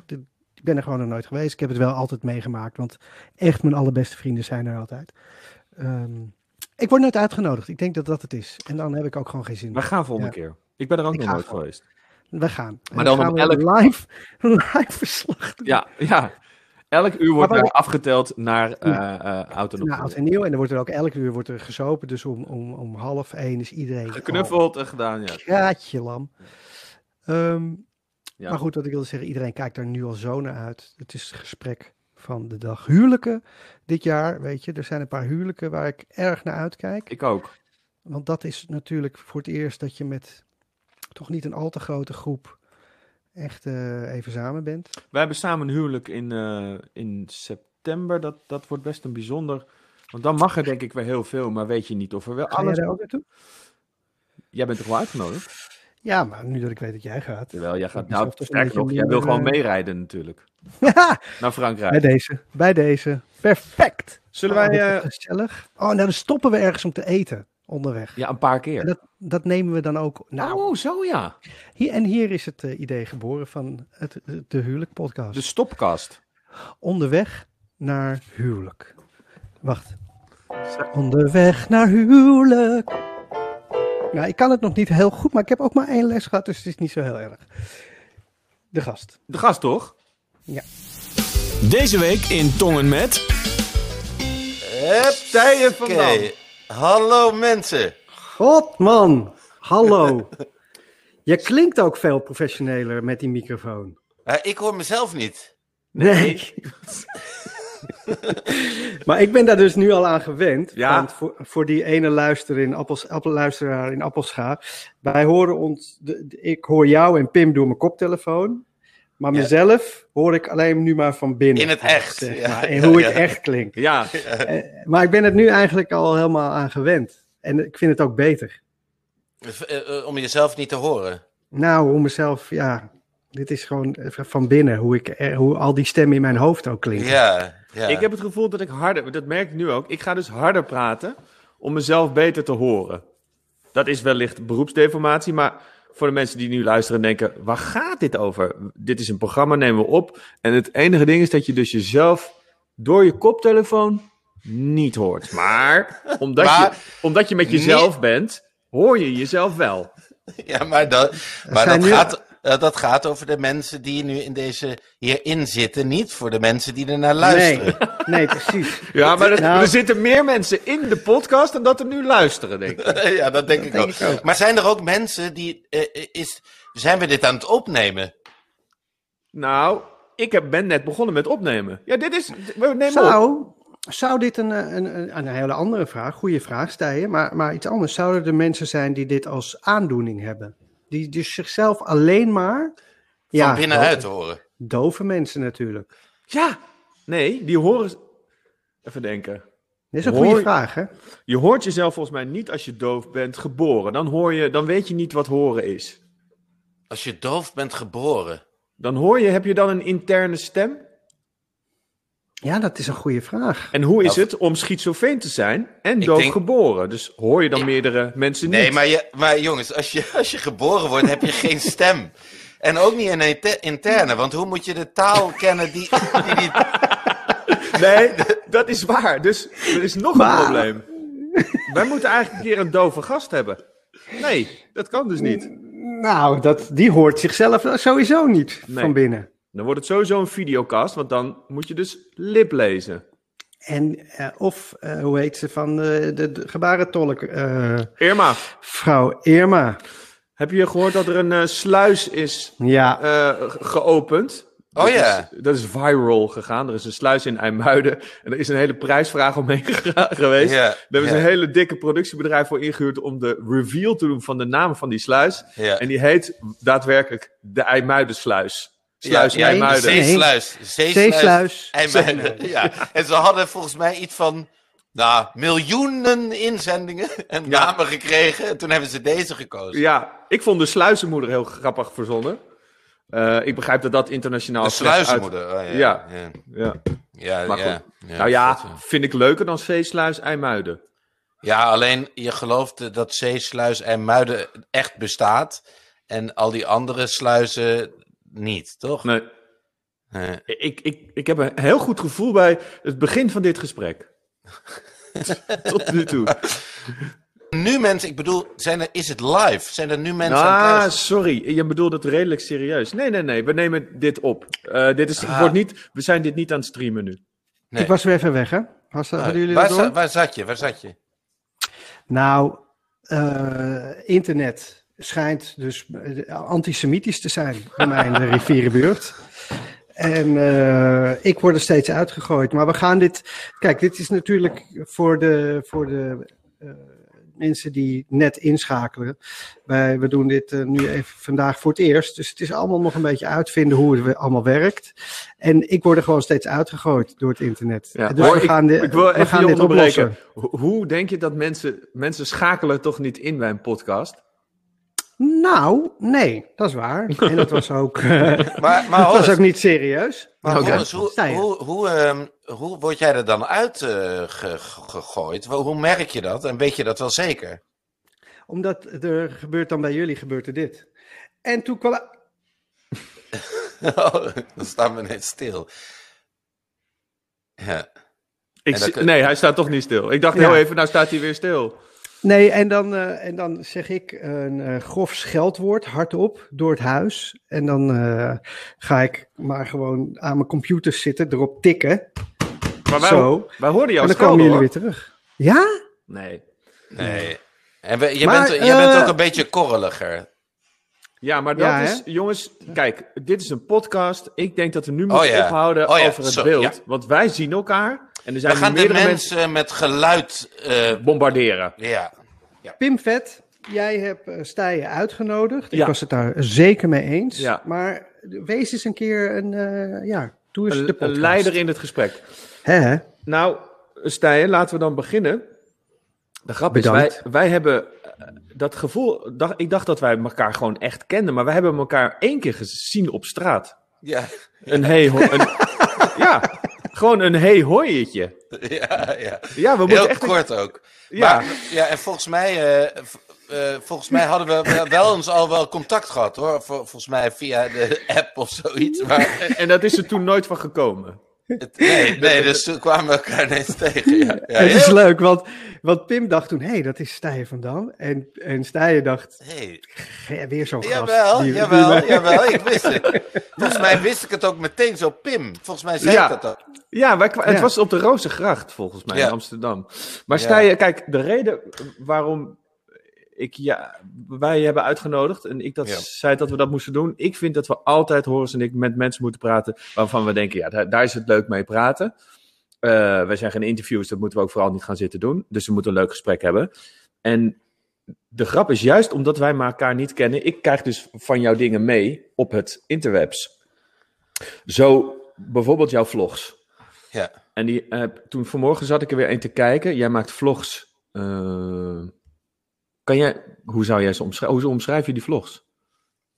Ben er gewoon nog nooit geweest. Ik heb het wel altijd meegemaakt. Want echt mijn allerbeste vrienden zijn er altijd. Ehm, ik word nooit uitgenodigd. Ik denk dat dat het is. En dan heb ik ook gewoon geen zin We gaan volgende Ja. keer. Ik ben er ook Ik nog nooit gewoon. geweest. We gaan. Maar dan gaan elk- live, live verslag doen. Ja, ja. Elk uur wordt er afgeteld naar eh Ja. eh, oud en oud nieuw. En er wordt er ook elk uur wordt er gezopen. Dus om, om, om half één is iedereen... Geknuffeld en gedaan, ja. Gaatje lam. Ehm, Ja. Maar goed, wat ik wilde zeggen, iedereen kijkt er nu al zo naar uit. Het is het gesprek van de dag. Huwelijken dit jaar, weet je. Er zijn een paar huwelijken waar ik erg naar uitkijk. Ik ook. Want dat is natuurlijk voor het eerst dat je met toch niet een al te grote groep echt eh, even samen bent. Wij hebben samen een huwelijk in, eh, in september. Dat, dat wordt best een bijzonder. Want dan mag er denk ik weer heel veel, maar weet je niet of er wel Ga jij alles. daar ook naartoe? Jij bent toch wel uitgenodigd? Ja, maar nu dat ik weet dat jij gaat. Terwijl jij gaat. Nou, sterker nog, jij wil gewoon eh, meerijden natuurlijk. Naar Frankrijk. bij deze, bij deze. Perfect. Zullen Oh, wij. dit eh, gezellig. Oh, nou dan stoppen we ergens om te eten onderweg. ja, een paar En keer. dat, dat nemen we dan ook. Nou, oh, zo ja. Hier, en hier is het eh, idee geboren van het, de huwelijk podcast. De stopkast. Onderweg naar huwelijk. Wacht. Onderweg naar huwelijk. Nou, ik kan het nog niet heel goed, maar ik heb ook maar één les gehad, dus het is niet zo heel erg. De gast. De gast toch? Deze week in Tongen met... Tijen van Oké, hallo mensen. God, man. Hallo. Je klinkt ook veel professioneler met die microfoon. Eh, ik hoor mezelf niet. Nee. maar ik ben daar dus nu al aan gewend. Ja. Want voor, voor die ene luister in Appels, appelluisteraar in Appelscha. Wij horen ons, de, de- ik hoor jou en Pim door mijn koptelefoon. Maar Ja. mezelf hoor ik alleen nu maar van binnen. In het echt, Zeg ja. maar, en hoe ik Ja. echt klink. Ja, Eh, maar ik ben het nu eigenlijk al helemaal aan gewend. En ik vind het ook beter. Eh, eh, om jezelf niet te horen. Nou, hoe mezelf, ja. Dit is gewoon van binnen, hoe, ik, hoe al die stemmen in mijn hoofd ook klinken. Ja, ja. ik heb het gevoel dat ik harder. Dat merk ik nu ook. Ik ga dus harder praten om mezelf beter te horen. Dat is wellicht beroepsdeformatie, maar voor de mensen die nu luisteren en denken: waar gaat dit over? Dit is een programma, nemen we op. En het enige ding is dat je dus jezelf door je koptelefoon niet hoort. Maar omdat, Maar- je, omdat je met jezelf bent, hoor je jezelf wel. Ja, maar dat, maar zijn dat, nu- gaat, eh, dat gaat over de mensen die nu in deze hierin zitten, niet voor de mensen die er naar luisteren. Nee, nee, precies. Ja, maar er, Nou- er zitten meer mensen in de podcast dan dat er nu luisteren, denk ik. ja, dat denk, ik, denk ook. ik ook. Maar zijn er ook mensen die. eh, is, zijn we dit aan het opnemen? Nou, ik heb, ben net begonnen met opnemen. Ja, dit is. We nemen op. Zou, zou dit een, eh, een, een, een hele andere vraag, goede vraag, Stijen, maar, maar iets anders. Zouden er mensen zijn die dit als aandoening hebben? Die dus zichzelf alleen maar... Van binnenuit horen. Dove mensen natuurlijk. Ja, nee, die horen. Even denken. Dit is een Hoor goede vraag, hè? Je hoort jezelf volgens mij niet als je doof bent geboren. Dan, hoor je, dan weet je niet wat horen is. Als je doof bent geboren. Dan hoor je, heb je dan een interne stem? Ja, dat is een goede vraag. En hoe is Nou, het om schizofreen te zijn en Ik doof denk- geboren? Dus hoor je dan Ja. meerdere mensen niet? Nee, maar, je, maar jongens, als je, als je geboren wordt, heb je geen stem. En ook niet een inter- interne, want hoe moet je de taal kennen die, die, die Nee, dat is waar. Dus er is nog Maar- een probleem. Wij moeten eigenlijk een keer een dove gast hebben. Nee, dat kan dus niet. Nou, dat, die hoort zichzelf sowieso niet Nee. van binnen. Dan wordt het sowieso een videocast, want dan moet je dus lip lezen. En, eh, of, eh, hoe heet ze, van eh, de, de gebarentolk, eh, Irma, vrouw Irma. heb je gehoord dat er een eh, sluis is Ja, eh, geopend? Oh Dat ja. Is, dat is viral gegaan. Er is een sluis in IJmuiden. En er is een hele prijsvraag omheen geweest. Ja, Daar hebben ze ja. een hele dikke productiebedrijf voor ingehuurd om de reveal te doen van de naam van die sluis. En die heet daadwerkelijk de IJmuidensluis. Sluis ja, IJmuiden. Nee. Zeesluis. Zeesluis. IJmuiden. Ja. En ze hadden volgens mij iets van nou, miljoenen inzendingen en Ja. namen gekregen. En toen hebben ze deze gekozen. Ja, ik vond de sluizenmoeder heel grappig verzonnen. Eh, ik begrijp dat dat internationaal de uit- sluizenmoeder. Oh, ja. Ja. Ja. Ja. Ja, Maar ja. goed. Ja, nou ja, eh. vind ik leuker dan Zeesluis IJmuiden. Ja, alleen je gelooft dat Zeesluis en Muiden echt bestaat. En al die andere sluizen niet, toch? Nee, Nee. ik, ik, ik heb een heel goed gevoel bij het begin van dit gesprek. Tot nu toe. nu mensen, ik bedoel, zijn er, is het live? Zijn er nu mensen aan het Ah, sorry. Je bedoelt het redelijk serieus. Nee, nee, nee. We nemen dit op. Eh, dit is, Ah. wordt niet, we zijn dit niet aan het streamen nu. Nee. Ik was weer even weg, hè? Was, dat- hadden jullie waar, dat door? za- waar zat je? Waar zat je? Nou, eh, internet schijnt dus eh, antisemitisch te zijn bij mij in de rivierenbuurt. En eh, ik word er steeds uitgegooid. Maar we gaan dit. Kijk, dit is natuurlijk voor de, voor de eh, mensen die net inschakelen. Wij, we doen dit nu even vandaag voor het eerst. Dus het is allemaal nog een beetje uitvinden hoe het allemaal werkt. En ik word er gewoon steeds uitgegooid door het internet. Ja. Dus Hoor, we ik- gaan, dit- ik wil we even gaan dit oplossen. Ho- Hoe denk je dat mensen, mensen schakelen toch niet in bij een podcast? Nou, nee, dat is waar. En dat was ook, eh, Maar, maar, dat was ook niet serieus. maar hoe, hoe, hoe, ehm, hoe word jij er dan uitgegooid? Hoe hoe merk je dat? En weet je dat wel zeker? Omdat er gebeurt dan bij jullie gebeurt er dit. En toen kwam... dan staan we net stil. Ja. Ik nee, hij staat toch niet stil. Ik dacht Ja. heel even, nou staat hij weer stil. Nee, en dan, eh, en dan zeg ik een eh, grof scheldwoord hardop door het huis. En dan eh, ga ik maar gewoon aan mijn computer zitten, erop tikken. Maar wij, Zo. wij hoorden jou en dan komen jullie hoor. weer terug. Ja? Nee. Nee. En we- je, Maar, bent, je bent ook een beetje korreliger. Ja, maar dat Ja, is, jongens, kijk, dit is een podcast. Ik denk dat we nu Oh moeten ja. ophouden Oh ja, over het zo, beeld. ja. Want wij zien elkaar en er zijn We gaan de meerdere mensen mensen met geluid. eh, bombarderen. ja. Pim Vet, jij hebt uh, Stijen uitgenodigd. Ik Ja. was het daar zeker mee eens. Ja. Maar wees eens een keer een, eh, ja, doe eens de Een, podcast. een leider in het gesprek. Hè? Nou, Stijn, laten we dan beginnen. De grap is, wij, wij hebben eh, dat gevoel... Dacht, ik dacht dat wij elkaar gewoon echt kenden, maar wij hebben elkaar één keer gezien op straat. Ja. Een hey, een, ja, gewoon een hey hooietje. ja, ja. Ja, we moeten Heel echt... een- kort ook. Ja. Maar, ja, en volgens mij, eh, eh, volgens mij hadden we wel- wel eens al wel contact gehad hoor. Vol- volgens mij via de app of zoiets. Maar En, en dat is er toen nooit van gekomen. Het- nee, nee, dus toen kwamen we elkaar ineens tegen. Ja, ja, het is heel- leuk, want, want Pim dacht toen, hé, hey, dat is Stijen van Dam. En, en Stijen dacht, Hey. "Ge- weer zo'n gast. Jawel, die- jawel, jawel, ik wist het. Volgens mij wist ik het ook meteen zo, Pim. Volgens mij zei Ja. ik dat ook. Ja, wij, het Ja. was op de Rozengracht volgens mij Ja. in Amsterdam. Maar Ja. Stijn, kijk, de reden waarom ik ja, wij hebben uitgenodigd en ik dat Ja. zei dat we dat moesten doen. Ik vind dat we altijd, Horus en ik, met mensen moeten praten waarvan we denken, ja, daar, daar is het leuk mee praten. Eh wij zijn geen interviews, dat moeten we ook vooral niet gaan zitten doen. Dus we moeten een leuk gesprek hebben. En de grap is juist omdat wij elkaar niet kennen. Ik krijg dus van jou dingen mee op het interwebs. Zo bijvoorbeeld jouw vlogs. Ja. En die, eh, toen vanmorgen zat ik er weer een te kijken. Jij maakt vlogs. Eh, kan jij, hoe zou jij ze omschrijven? Hoe omschrijf je die vlogs?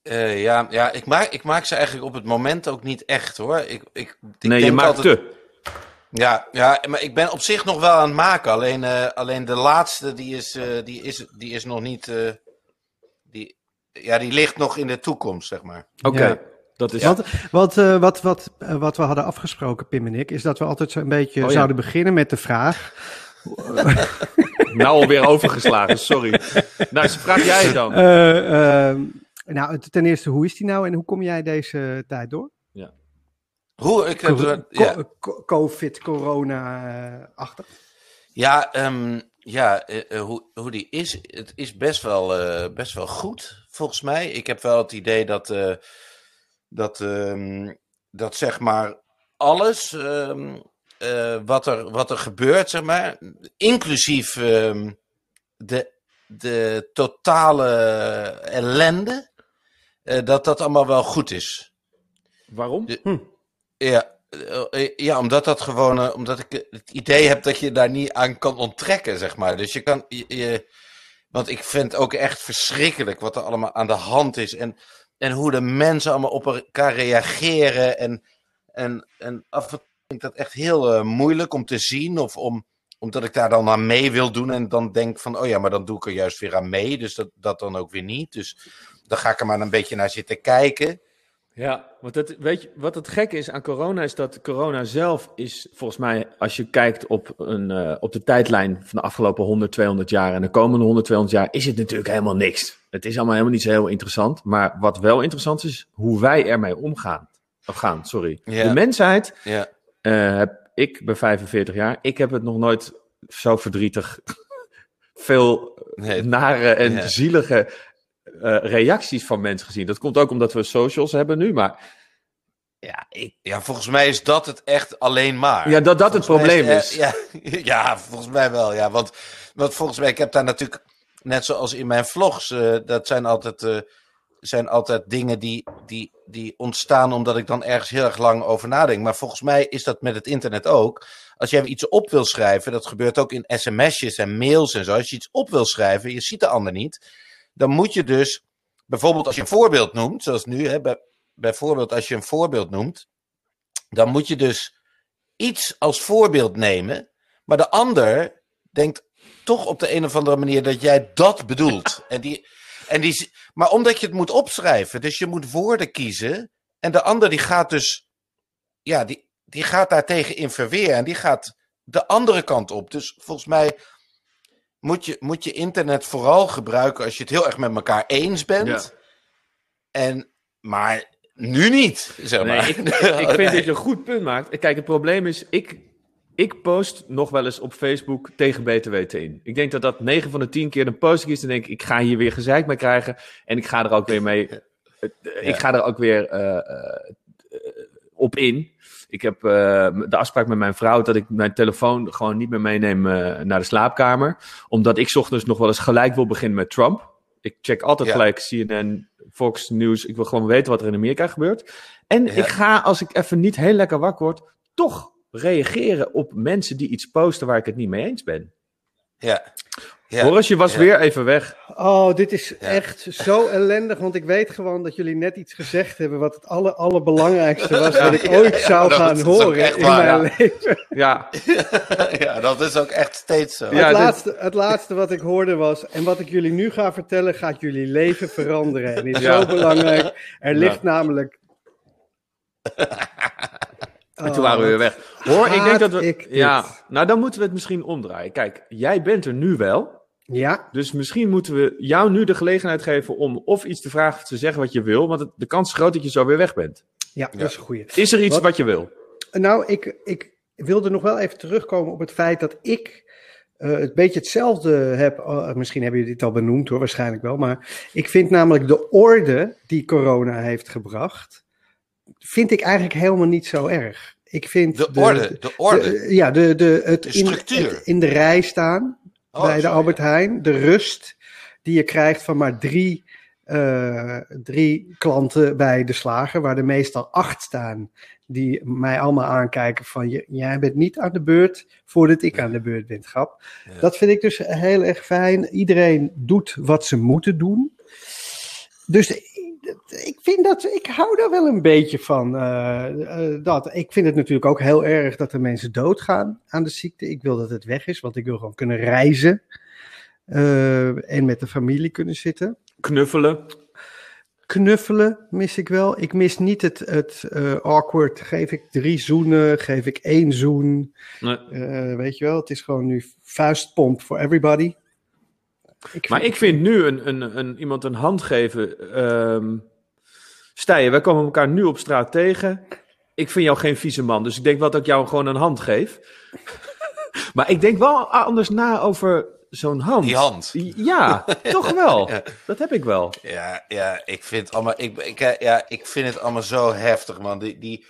Eh, ja, ja ik, maak, ik maak ze eigenlijk op het moment ook niet echt hoor. Ik, ik, ik nee, je maakt altijd- te. Ja, ja, maar ik ben op zich nog wel aan het maken. Alleen, eh, alleen de laatste, die is, eh, die is, die is nog niet. eh, die, ja, die ligt nog in de toekomst, zeg maar. Oké, Ja. dat is... Want wat, eh, wat, wat, wat we hadden afgesproken, Pim en ik, is dat we altijd zo'n beetje Oh ja. zouden beginnen met de vraag. Nou alweer overgeslagen, sorry. Nou, vraag jij dan. eh, ehm, nou, ten eerste, hoe is die nou en hoe kom jij deze tijd door? Hoe ik. Co- ja, co- co- Covid, corona-achtig. ja, ehm, ja eh, eh, hoe, hoe die is. Het is best wel, eh, best wel goed, volgens mij. Ik heb wel het idee dat. eh, dat, ehm, dat zeg maar. Alles. ehm, eh, wat, er, wat er gebeurt, zeg maar. Inclusief. ehm, de, de totale ellende. eh, dat dat allemaal wel goed is. Waarom? Ja, eh, ja omdat dat gewoon, omdat ik het idee heb dat je daar niet aan kan onttrekken, zeg maar. Dus je kan, je, je- want ik vind ook echt verschrikkelijk wat er allemaal aan de hand is en, en hoe de mensen allemaal op elkaar reageren en, en, en af en vind dat echt heel eh, moeilijk om te zien of om, omdat ik daar dan aan mee wil doen en dan denk van, oh ja, maar dan doe ik er juist weer aan mee, dus dat, dat dan ook weer niet. Dus dan ga ik er maar een beetje naar zitten kijken. Ja, want het, weet je, wat het gekke is aan corona is dat corona zelf is volgens mij, als je kijkt op, een, eh, op de tijdlijn van de afgelopen 100, 200 jaar en de komende 100, 200 jaar, is het natuurlijk helemaal niks. Het is allemaal helemaal niet zo heel interessant. Maar wat wel interessant is, hoe wij ermee omgaan. Of gaan, sorry. De mensheid, Ja. Eh, heb ik ben 45 jaar, ik heb het nog nooit zo verdrietig veel Nee, nare en Ja. zielige eh, reacties van mensen gezien. Dat komt ook omdat we socials hebben nu, maar ja, ik, ja, volgens mij is dat het echt alleen maar. ja dat dat het Volgens probleem is. ja, ja, volgens mij wel. Ja, want, want volgens mij, ik heb daar natuurlijk, net zoals in mijn vlogs, eh, dat zijn altijd, zijn altijd dingen die, die, die ontstaan omdat ik dan ergens heel erg lang over nadenk. Maar volgens mij is dat met het internet ook. Als jij iets op wil schrijven, dat gebeurt ook in sms'jes en mails en zo. Als je iets op wil schrijven, je ziet de ander niet, dan moet je dus, bijvoorbeeld als je een voorbeeld noemt, zoals nu, hè, bij, bijvoorbeeld als je een voorbeeld noemt, dan moet je dus iets als voorbeeld nemen, maar de ander denkt toch op de een of andere manier dat jij dat bedoelt. En die, en die, maar omdat je het moet opschrijven, dus je moet woorden kiezen, en de ander die gaat dus, ja, die, die gaat daartegen in verweer en die gaat de andere kant op. Dus volgens mij moet je, moet je internet vooral gebruiken als je het heel erg met elkaar eens bent. Ja. En, maar nu niet, zeg Nee, maar. ik, ik vind dat je een goed punt maakt. Kijk, het probleem is, ik, ik post nog wel eens op Facebook tegen beter weten in. Ik denk dat dat 9 van de 10 keer een post is. Dan denk ik, ik ga hier weer gezeik mee krijgen. En ik ga er ook weer mee. eh, Ik ga er ook weer eh, eh, op in. Ik heb de afspraak met mijn vrouw dat ik mijn telefoon gewoon niet meer meeneem naar de slaapkamer. Omdat ik 's ochtends nog wel eens gelijk wil beginnen met Trump. Ik check altijd Ja. gelijk CNN, Fox News. Ik wil gewoon weten wat er in Amerika gebeurt. En Ja. ik ga, als ik even niet heel lekker wakker word, toch reageren op mensen die iets posten waar ik het niet mee eens ben. Ja. Ja. Boris, je was Ja. weer even weg. Oh, dit is Ja. echt zo ellendig, want ik weet gewoon dat jullie net iets gezegd hebben wat het aller, allerbelangrijkste was wat ik ooit ja, zou dat gaan horen echt in waar, mijn ja. leven. Ja, ja, dat is ook echt steeds zo. Ja, het, dit- laatste, het laatste wat ik hoorde was, en wat ik jullie nu ga vertellen, gaat jullie leven veranderen. En is Ja. zo belangrijk. Er Ja. ligt namelijk... en toen waren we weer weg. Hoor, ik denk dat we. ik dit. ja, nou dan moeten we het misschien omdraaien. Kijk, jij bent er nu wel. Ja, Dus misschien moeten we jou nu de gelegenheid geven om of iets te vragen of te zeggen wat je wil. Want het- de kans is groot dat je zo weer weg bent. ja, dat is een goeie. Is er iets Wat- wat, je wil? Nou, ik, ik wilde nog wel even terugkomen op het feit dat ik eh het beetje hetzelfde heb. oh, misschien hebben jullie dit al benoemd hoor, waarschijnlijk wel. Maar ik vind namelijk de orde die corona heeft gebracht, vind ik eigenlijk helemaal niet zo erg. Ik vind De orde, de orde. de- ja, de, de, het, De in, structuur. het in de rij staan Oh, bij de. Albert Heijn. De rust die je krijgt van maar drie, eh, drie klanten bij de slager, waar er meestal acht staan. Die mij allemaal aankijken van, "J- jij bent niet aan de beurt voordat ik aan de beurt ben, grap. Ja. Dat vind ik dus heel erg fijn. Iedereen doet wat ze moeten doen. Dus ik vind dat, ik hou daar wel een beetje van. eh, eh, dat. Ik vind het natuurlijk ook heel erg dat er mensen doodgaan aan de ziekte. Ik wil dat het weg is, want ik wil gewoon kunnen reizen. eh, en met de familie kunnen zitten. Knuffelen. Knuffelen mis ik wel. Ik mis niet het, het awkward. Geef ik drie zoenen, geef ik één zoen. Nee. Weet je wel, het is gewoon nu vuistpomp for everybody. Ik Maar ik vind nu een, een, een, iemand een hand geven. ehm Stijen, wij komen elkaar nu op straat tegen. Ik vind jou geen vieze man, dus ik denk wel dat ik jou gewoon een hand geef. maar ik denk wel anders na over zo'n hand. Die hand. Ja, toch wel. Ja. Dat heb ik wel. Ja, ja, ik vind het allemaal, ik, ik, eh, ja, ik vind het allemaal zo heftig, man. Die, die,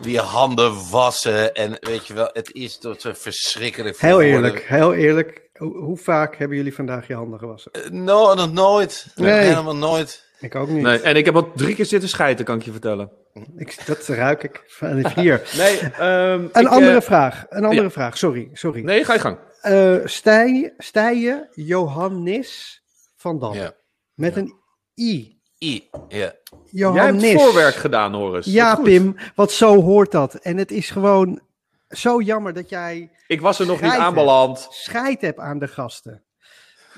die handen wassen en weet je wel, het is tot zo verschrikkelijk. Heel eerlijk, heel eerlijk. Hoe, hoe vaak hebben jullie vandaag je handen gewassen? Eh, No, nog nooit. Nee. Helemaal nooit. Ik ook niet. Nee, en ik heb al drie keer zitten schijten, kan ik je vertellen. Ik, dat ruik ik van hier. Nee, ehm, Een ik, andere eh, vraag. Een andere ja. vraag. Sorry, sorry. Nee, ga je gang. Eh, Stij- Stijen Johannes van Dam. Ja. Met een I. I, ja. Johannes. Jij hebt voorwerk gedaan, Horus. Ja. Pim. Want zo hoort dat. En het is gewoon zo jammer dat jij Ik was er nog niet aanbeland. scheid hebt aan de gasten.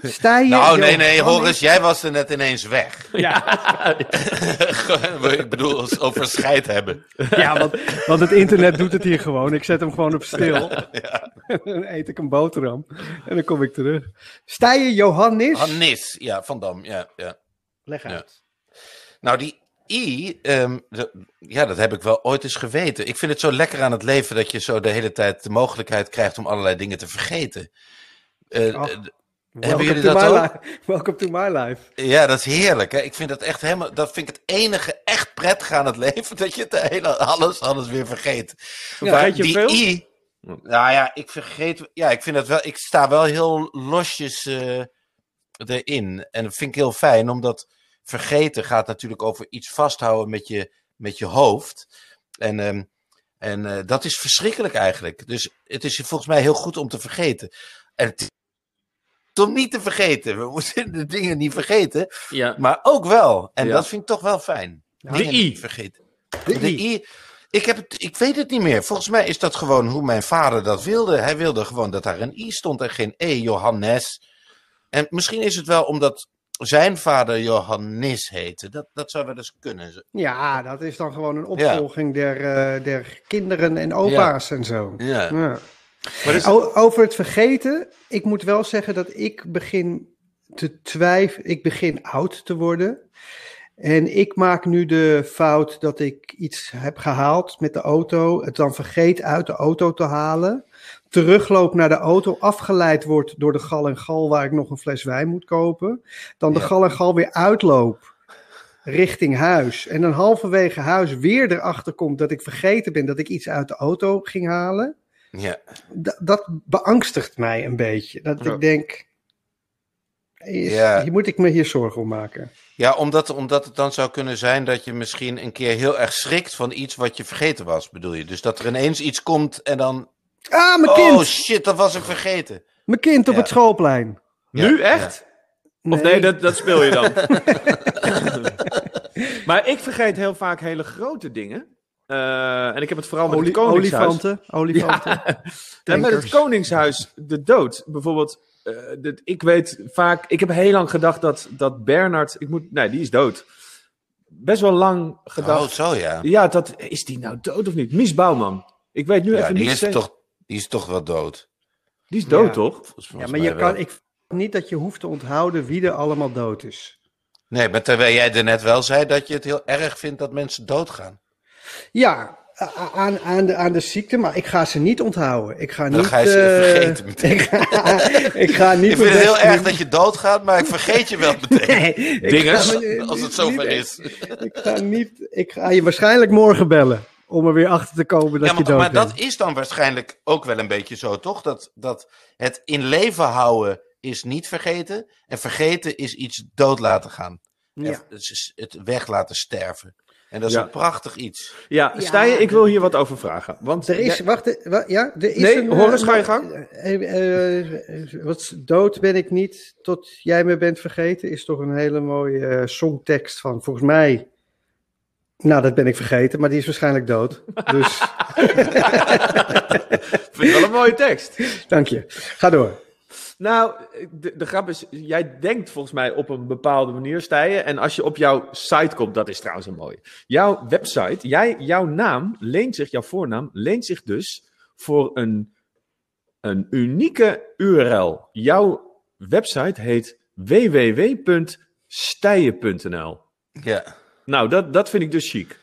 Sta je... Nou, nee, nee, Johannes- Horus, jij was er net ineens weg. Ja. ik bedoel, als over scheid hebben. Ja, want, want het internet doet het hier gewoon. Ik zet hem gewoon op stil. dan eet ik een boterham. En dan kom ik terug. Sta je Johannes? Hannis, ja, Van Dam, ja, ja. Leg Ja. uit. Nou, die I, ehm, de- ja, dat heb ik wel ooit eens geweten. Ik vind het zo lekker aan het leven dat je zo de hele tijd de mogelijkheid krijgt om allerlei dingen te vergeten. Eh, d- Welcome jullie to dat my ook? life. Welcome to my life. ja, dat is heerlijk. Hè? Ik vind dat echt helemaal, dat vind ik het enige echt prettige aan het leven, dat je het hele, alles, alles weer vergeet. Vergeet je die veel? I, nou ja, ik vergeet, ja, ik vind dat wel, ik sta wel heel losjes eh, erin. En dat vind ik heel fijn, omdat vergeten gaat natuurlijk over iets vasthouden met je, met je hoofd. En, ehm, en eh, dat is verschrikkelijk eigenlijk. Dus het is volgens mij heel goed om te vergeten. En het is om niet te vergeten. We moeten de dingen niet vergeten, ja. maar ook wel. En Ja. dat vind ik toch wel fijn. De Dingen I. vergeten. De De I. I. Ik, heb het, ik weet het niet meer. Volgens mij is dat gewoon hoe mijn vader dat wilde. Hij wilde gewoon dat daar een I stond en geen E, Johannes. En misschien is het wel omdat zijn vader Johannes heette. Dat, dat zou wel eens kunnen. Ja, dat is dan gewoon een opvolging der, eh, der kinderen en opa's en zo. Ja. Ja. Over het vergeten, ik moet wel zeggen dat ik begin te twijfelen, ik begin oud te worden. En ik maak nu de fout dat ik iets heb gehaald met de auto, het dan vergeet uit de auto te halen, terugloop naar de auto, afgeleid wordt door de gal en gal waar ik nog een fles wijn moet kopen, dan de Ja. gal en gal weer uitloop richting huis en dan halverwege huis weer erachter komt dat ik vergeten ben dat ik iets uit de auto ging halen Ja. dat, dat beangstigt mij een beetje. Dat Ja. ik denk, is, Ja. hier moet ik me hier zorgen om maken. Ja, omdat, omdat het dan zou kunnen zijn dat je misschien een keer heel erg schrikt van iets wat je vergeten was, bedoel je? Dus dat er ineens iets komt en dan. Ah, mijn Oh kind! shit, dat was ik vergeten. Mijn kind op Ja. het schoolplein. nu Ja, echt? Of nee, dat, dat speel je dan. maar ik vergeet heel vaak hele grote dingen. Eh, en ik heb het vooral met Oli- het Koningshuis. olifanten. olifanten. Ja. En met het. Koningshuis, de dood. Bijvoorbeeld, eh, dit- ik weet vaak... Ik heb heel lang gedacht dat, dat Bernard... Ik moet, nee, die is dood. Best wel lang gedacht... Oh, zo ja. Ja, dat, is die nou dood of niet? Mies Bouwman. Ik weet nu Ja, even die niet... is, steeds- toch, die is toch wel dood. Die is dood, Ja. toch? Volgens Ja, maar je wel. kan, ik vind niet dat je hoeft te onthouden wie er allemaal dood is. Nee, maar terwijl jij er net wel zei dat je het heel erg vindt dat mensen doodgaan. Ja, aan, aan, de, aan de ziekte, maar ik ga ze niet onthouden. Ik ga Dan niet... ga je ze eh, vergeten meteen. Ik ga, ik ga niet Ik vind het heel erg doen. dat je doodgaat, maar ik vergeet je wel meteen. Nee, me- Als het zover niet- is. Ik ga, niet, ik ga je waarschijnlijk morgen bellen. Om er weer achter te komen dat Ja, je maar, dood maar bent. dat is dan waarschijnlijk ook wel een beetje zo, toch? Dat, dat het in leven houden is niet vergeten. En vergeten is iets dood laten gaan. Ja. het is het weg laten sterven. En dat is Ja. een prachtig iets. Ja, Ja. Stijn, ik wil hier wat over vragen. Want Er is, wacht, eh, wa- ja, er is Nee, een... Eh, ga je gang. eh, wat dood ben ik niet tot jij me bent vergeten, is toch een hele mooie songtekst van, volgens mij, nou dat ben ik vergeten, maar die is waarschijnlijk dood. Dus, vind ik wel een mooie tekst. dank je. Ga door. Nou, de, de grap is, jij denkt volgens mij op een bepaalde manier, Stijen. En als je op jouw site komt, dat is trouwens een mooie. Jouw website, jij, jouw naam leent zich, jouw voornaam leent zich dus voor een, een unieke URL. Jouw website heet www.stijen.nl. Ja. Nou, dat, dat vind ik dus chic.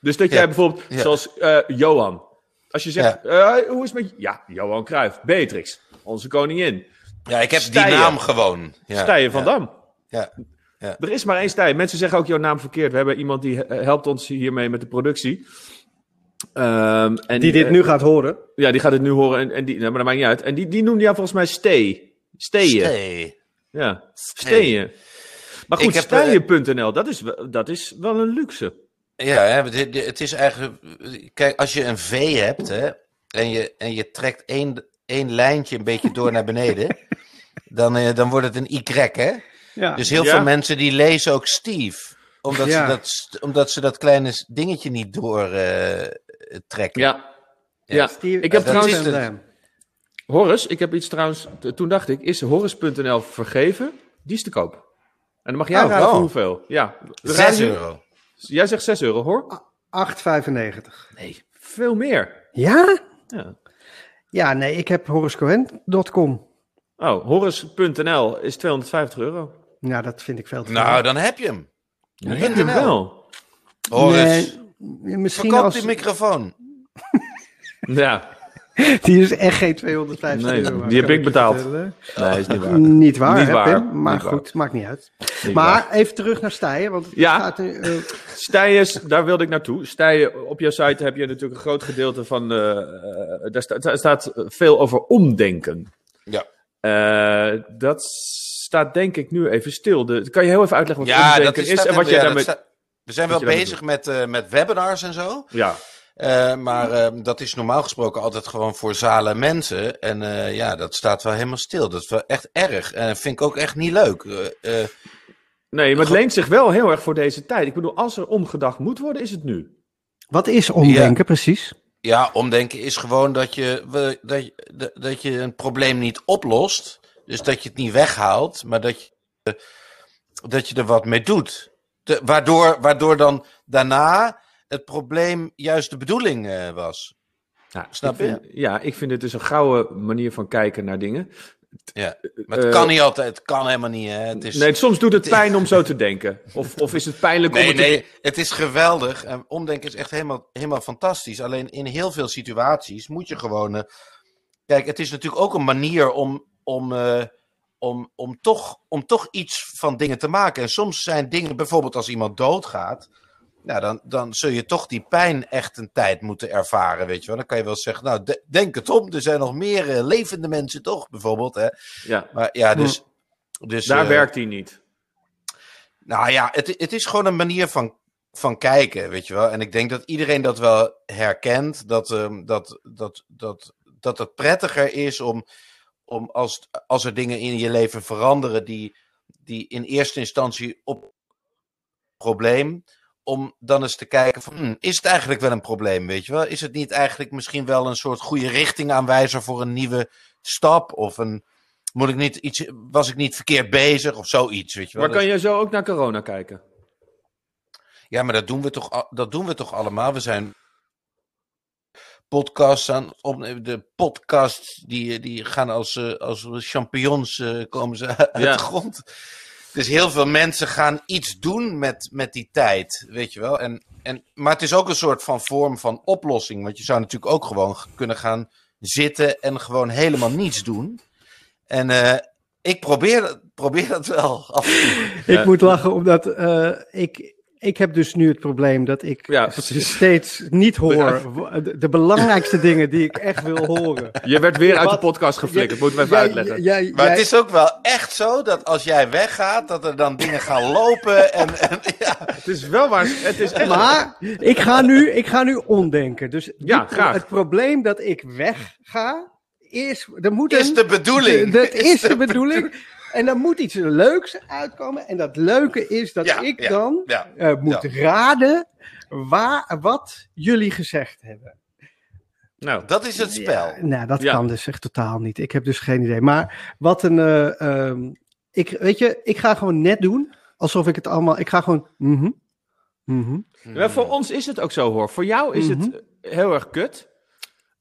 Dus dat Ja. jij bijvoorbeeld, Ja. zoals eh, Johan. Als je zegt, eh, hoe is het met... Ja, Johan Cruijff, Beatrix, onze koningin. ja, ik heb Stijen. die naam gewoon. Ja. Stijen van ja. Dam. Ja. Ja. Er is maar één Stijen. Mensen zeggen ook jouw naam verkeerd. We hebben iemand die eh, helpt ons hiermee met de productie. Ehm, en, Die dit nu gaat horen. Ja, die gaat het nu horen. En, en die, nou, maar dat maakt niet uit. En die, die noemde jou volgens mij Stee. Steeën. Stee. Ja, Stee. Maar goed, heb, eh, dat is, wel- dat is wel een luxe. Ja, hè, het- is eigenlijk. Kijk, als je een V hebt hè, en, je, en je trekt één, één lijntje een beetje door naar beneden, dan, eh, dan wordt het een Y, hè? Ja. Dus heel Ja. veel mensen die lezen ook Steve, omdat, Ja. ze, dat, omdat ze dat kleine dingetje niet door eh, trekken. Ja. Ja, Steve- ik heb dat trouwens... Horus, ik heb iets trouwens. Toen dacht ik, is Horus.nl vergeven? Die is te koop. En dan mag jij Oh, raden wel. voor hoeveel. Ja. we 6 raden nu- euro. Jij zegt 6 euro, hoor. 8,95. Nee, veel meer. Ja? Ja. Ja, nee, ik heb horuscohen.com. Oh, Horus.nl is 250 euro. Nou, dat vind ik veel te Nou, dan heb je hem. Ja, heb je hem wel. Horus, Nee, misschien verkoop als... die microfoon. Ja, Die is echt geen 250 Nee, euro. die heb ik je betaald. vertellen. nee, is niet waar. Niet waar, Niet hè, waar, Pim? Maar niet waar. goed, maakt niet uit. Niet maar waar. even terug naar Stijen, want het Ja. gaat eh, Stijers, daar wilde ik naartoe. Stijen, op jouw site heb je natuurlijk een groot gedeelte van. eh, eh, daar, sta- daar staat veel over omdenken. Ja. Eh, dat staat denk ik nu even stil. De, kan je heel even uitleggen wat Ja, dat omdenken is, en wat ja, jij dat daarmee. we zijn wel je bezig met, eh, met webinars en zo. Ja, Eh, maar eh, dat is normaal gesproken altijd gewoon voor zalen en mensen. En eh, ja, dat staat wel helemaal stil. Dat is wel echt erg. En vind ik ook echt niet leuk. Eh, eh, nee, maar het leent zich wel heel erg voor deze tijd. Ik bedoel, als er omgedacht moet worden, is het nu. wat is omdenken, precies? ja, omdenken is gewoon dat je, we- dat, je, dat- je een probleem niet oplost. Dus dat je het niet weghaalt, maar dat je, dat je er wat mee doet. De- waardoor, waardoor dan daarna het probleem juist de bedoeling eh, was. Ja, Snap ik vind, Ja, ik vind het dus een gouden manier van kijken naar dingen. Ja. Maar het Eh, kan niet altijd. Het kan helemaal niet. Hè. Het is... Nee, soms doet het pijn om zo te denken. Of, of is het pijnlijk om Nee, het te- nee, het is geweldig. En omdenken is echt helemaal, helemaal fantastisch. Alleen in heel veel situaties moet je gewoon. eh, kijk, het is natuurlijk ook een manier om, om, eh, om, om, toch, om toch iets van dingen te maken. En soms zijn dingen, bijvoorbeeld als iemand doodgaat. Nou, dan, dan zul je toch die pijn echt een tijd moeten ervaren, weet je wel. Dan kan je wel zeggen, nou, de- denk het om. Er zijn nog meer eh, levende mensen, toch, bijvoorbeeld. Hè? Ja, Maar ja, dus... dus daar eh, werkt hij niet. nou ja, het, het is gewoon een manier van, van kijken, weet je wel. En ik denk dat iedereen dat wel herkent. Dat, ehm, dat, dat, dat, dat het prettiger is om, om als, als er dingen in je leven veranderen die, die in eerste instantie op probleem. Om dan eens te kijken van, hm, is het eigenlijk wel een probleem, weet je wel? Is het niet eigenlijk misschien wel een soort goede richtingaanwijzer voor een nieuwe stap? Of een, moet ik niet iets, was ik niet verkeerd bezig of zoiets, weet je wel? Maar kan je zo ook naar corona kijken? Ja, maar dat doen we toch, dat doen we toch allemaal? We zijn podcasts aan opnemen. De podcasts die, die gaan als, eh, als champignons eh, komen ze uit Ja. de grond. Dus heel veel mensen gaan iets doen met, met die tijd, weet je wel. En, en, maar het is ook een soort van vorm van oplossing. Want je zou natuurlijk ook gewoon kunnen gaan zitten en gewoon helemaal niets doen. En eh, ik probeer, probeer dat wel af. Ik moet lachen omdat eh, ik, ik heb dus nu het probleem dat ik Ja, precies. steeds niet hoor de, de belangrijkste dingen die ik echt wil horen. Je werd weer uit de podcast geflikkerd, moeten we even Jij- uitleggen. jij- Maar jij- het is ook wel echt zo dat als jij weggaat, dat er dan dingen gaan lopen. En, en ja. Het is wel waar, het is echt... Maar ik ga nu, ik ga nu omdenken. Dus Ja, die- graag. het probleem dat ik wegga, is, er moet Is de bedoeling. Dat is de bedoeling. En dan moet iets leuks uitkomen. En dat leuke is dat Ja, ik ja, dan ja, eh, moet raden waar, wat jullie gezegd hebben. Nou, Dat is het spel. Ja, nou, dat Ja. kan dus echt totaal niet. Ik heb dus geen idee. Maar wat een. eh, ehm, ik, weet je, ik ga gewoon net doen. Alsof ik het allemaal. Ik ga gewoon. mhm, mhm. ja, voor ons is het ook zo hoor. Voor jou is het eh, heel erg kut.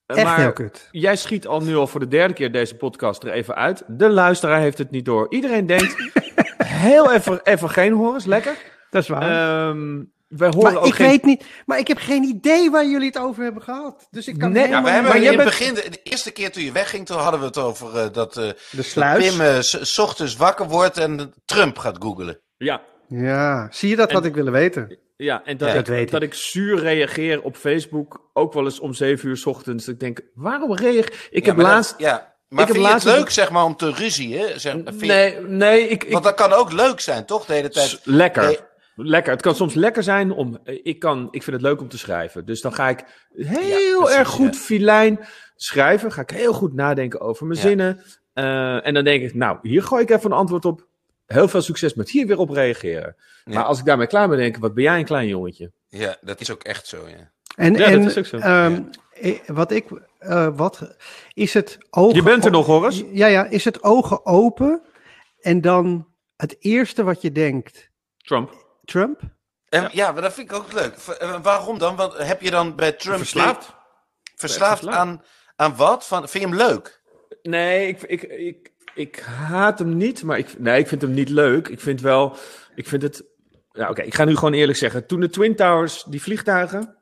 Eh, Echt maar heel kut. jij schiet al nu al voor de derde keer deze podcast er even uit. De luisteraar heeft het niet door. Iedereen denkt, heel even, even geen horens, lekker. Dat is waar. Ehm wij horen maar ook ik geen... weet niet. Maar ik heb geen idee waar jullie het over hebben gehad. Dus ik kan Nee, Ja, helemaal we hebben Maar in het bent- begin, de, eerste keer toen je wegging, toen hadden we het over eh, dat, eh, de sluis. Pim s ochtends wakker wordt en Trump gaat googelen. Ja, Ja, zie je dat wat ik willen weten? ja, en dat, Ja, ik, dat weet dat ik zuur reageer op Facebook, ook wel eens om zeven uur 's ochtends. Ik denk, waarom reageer ik? Ja, heb maar dat- laatst... ja. Maar heb vind je laatst- het leuk, zeg maar, om te ruzien? Zeg, Nee, nee, ik... ik Want dat kan ook leuk zijn, toch? De hele tijd. Lekker. Nee. Lekker. Het kan soms lekker zijn om. Ik, kan, ik vind het leuk om te schrijven. Dus dan ga ik heel precies, erg goed ja. filijn schrijven. Ga ik heel goed nadenken over mijn Ja. zinnen. Eh, en dan denk ik, nou, hier gooi ik even een antwoord op. Heel veel succes met hier weer op reageren. Ja. Maar als ik daarmee klaar ben, denk ik, wat ben jij een klein jongetje? Ja, dat is ook echt zo, ja. En, Ja, en dat is ook zo. ehm, eh, wat ik eh, wat is het ogen... Je bent er nog, Horus. Ja, ja, is het ogen open en dan het eerste wat je denkt, Trump. Trump? En, ja. maar dat vind ik ook leuk. Eh, waarom dan? Want heb je dan bij Trump... Verslaafd. Verslaafd Verslaafd. aan, aan wat? Van, vind je hem leuk? Nee, ik, ik, ik, ik haat hem niet, maar ik, nee, ik vind hem niet leuk. Ik vind wel, ik vind het, ja oké, ik ga nu gewoon eerlijk zeggen. Toen de Twin Towers, die vliegtuigen,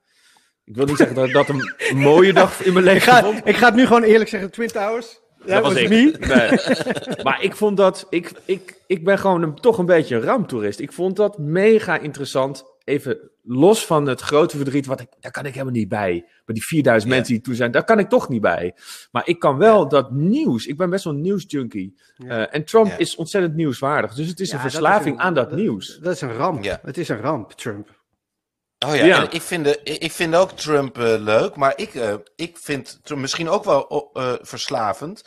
ik wil niet zeggen dat ik dat een mooie dag in mijn Ik leven ga, vond. ik ga het nu gewoon eerlijk zeggen, Twin Towers. Ja, Dat was was ik. me. Nee. Maar ik vond dat, ik, ik, ik ben gewoon een, toch een beetje een ramptoerist. Ik vond dat mega interessant. Even los van het grote verdriet, wat ik, daar kan ik helemaal niet bij. Maar die 4000 Ja. mensen die toen zijn, daar kan ik toch niet bij. Maar ik kan wel dat nieuws, ik ben best wel een nieuwsjunkie. Ja. Eh, en Trump Ja. is ontzettend nieuwswaardig. Dus het is Ja, een dat is verslaving een- aan dat nieuws. Dat is een ramp. Ja. Het is een ramp, Trump. Oh ja, Ja. en ik, vind de, ik vind ook Trump eh, leuk, maar ik, eh, ik vind Trump misschien ook wel eh, verslavend.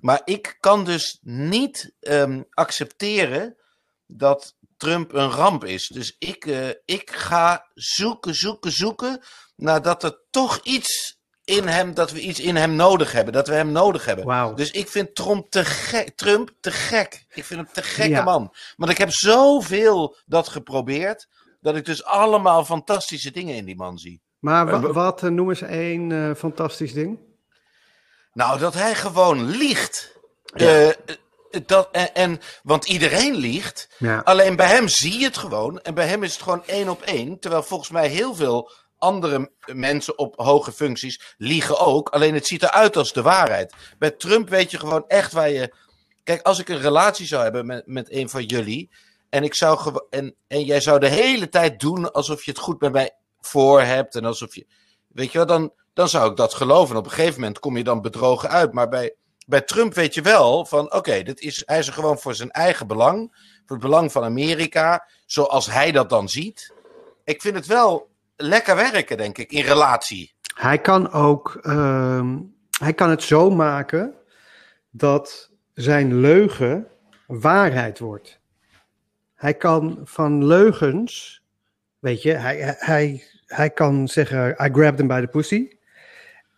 Maar ik kan dus niet ehm, accepteren dat Trump een ramp is. Dus ik, eh, ik ga zoeken, zoeken, zoeken nadat er toch iets in hem, dat we iets in hem nodig hebben, dat we hem nodig hebben. Wauw. Dus ik vind Trump te gek. Trump te gek. Ik vind hem te gekke Ja. man. Want ik heb zoveel dat geprobeerd. Dat ik dus allemaal fantastische dingen in die man zie. Maar wa- wa- wat, eh, noem eens één eh, fantastisch ding. Nou, dat hij gewoon liegt. Eh, dat, en, en, want iedereen liegt. Ja. Alleen bij hem zie je het gewoon. En bij hem is het gewoon één op één. Terwijl volgens mij heel veel andere mensen op hoge functies liegen ook. Alleen het ziet eruit als de waarheid. Bij Trump weet je gewoon echt waar je. Kijk, als ik een relatie zou hebben met, met een van jullie. En, ik zou en, en jij zou de hele tijd doen alsof je het goed met mij voor hebt. En alsof je. Weet je wel, dan, dan zou ik dat geloven. En op een gegeven moment kom je dan bedrogen uit. Maar bij, bij Trump weet je wel van oké, dit is hij is er gewoon voor zijn eigen belang. Voor het belang van Amerika. Zoals hij dat dan ziet. Ik vind het wel lekker werken, denk ik, in relatie. Hij kan ook, ehm, hij kan het zo maken dat zijn leugen waarheid wordt. Hij kan van leugens, weet je, hij, hij, hij kan zeggen, I grabbed him by the pussy.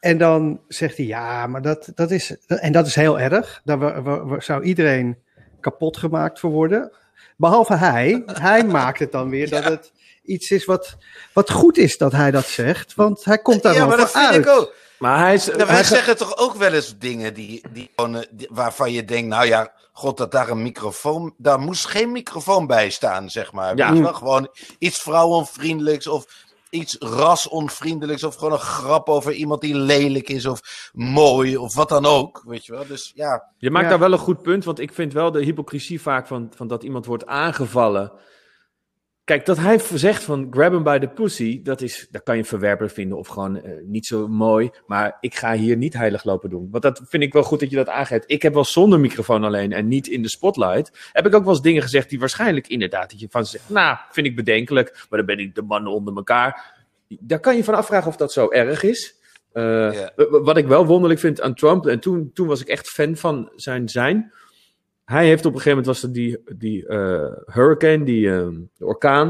En dan zegt hij, ja, maar dat, dat is, en dat is heel erg. Daar wa- zou iedereen kapot gemaakt voor worden. Behalve hij, hij maakt het dan weer dat Ja. het iets is wat, wat goed is dat hij dat zegt. Want hij komt daar ja, wel maar dat voor vind uit. ik ook. Maar hij is, Ja, wij hij ga- zeggen toch ook wel eens dingen die, eh, die- waarvan je denkt, nou ja, god, dat daar een microfoon, daar moest geen microfoon bij staan, zeg maar. Ja. Weet je wel, gewoon iets vrouwenvriendelijks of iets rasonvriendelijks of gewoon een grap over iemand die lelijk is of mooi of wat dan ook, weet je wel. Dus ja, Je maakt Ja. daar wel een goed punt, want ik vind wel de hypocrisie vaak van, van dat iemand wordt aangevallen. Kijk, dat hij zegt van grab him by the pussy, dat, is, dat kan je verwerper vinden of gewoon eh, niet zo mooi. Maar ik ga hier niet heilig lopen doen. Want dat vind ik wel goed dat je dat aangeeft. Ik heb wel zonder microfoon alleen en niet in de spotlight. Heb ik ook wel eens dingen gezegd die waarschijnlijk inderdaad, dat je van zegt, nou, vind ik bedenkelijk, maar dan ben ik de mannen onder elkaar. Daar kan je van afvragen of dat zo erg is. Eh, Wat ik wel wonderlijk vind aan Trump, en toen, toen was ik echt fan van zijn zijn. Hij heeft op een gegeven moment was er die, die eh, hurricane, die eh, de orkaan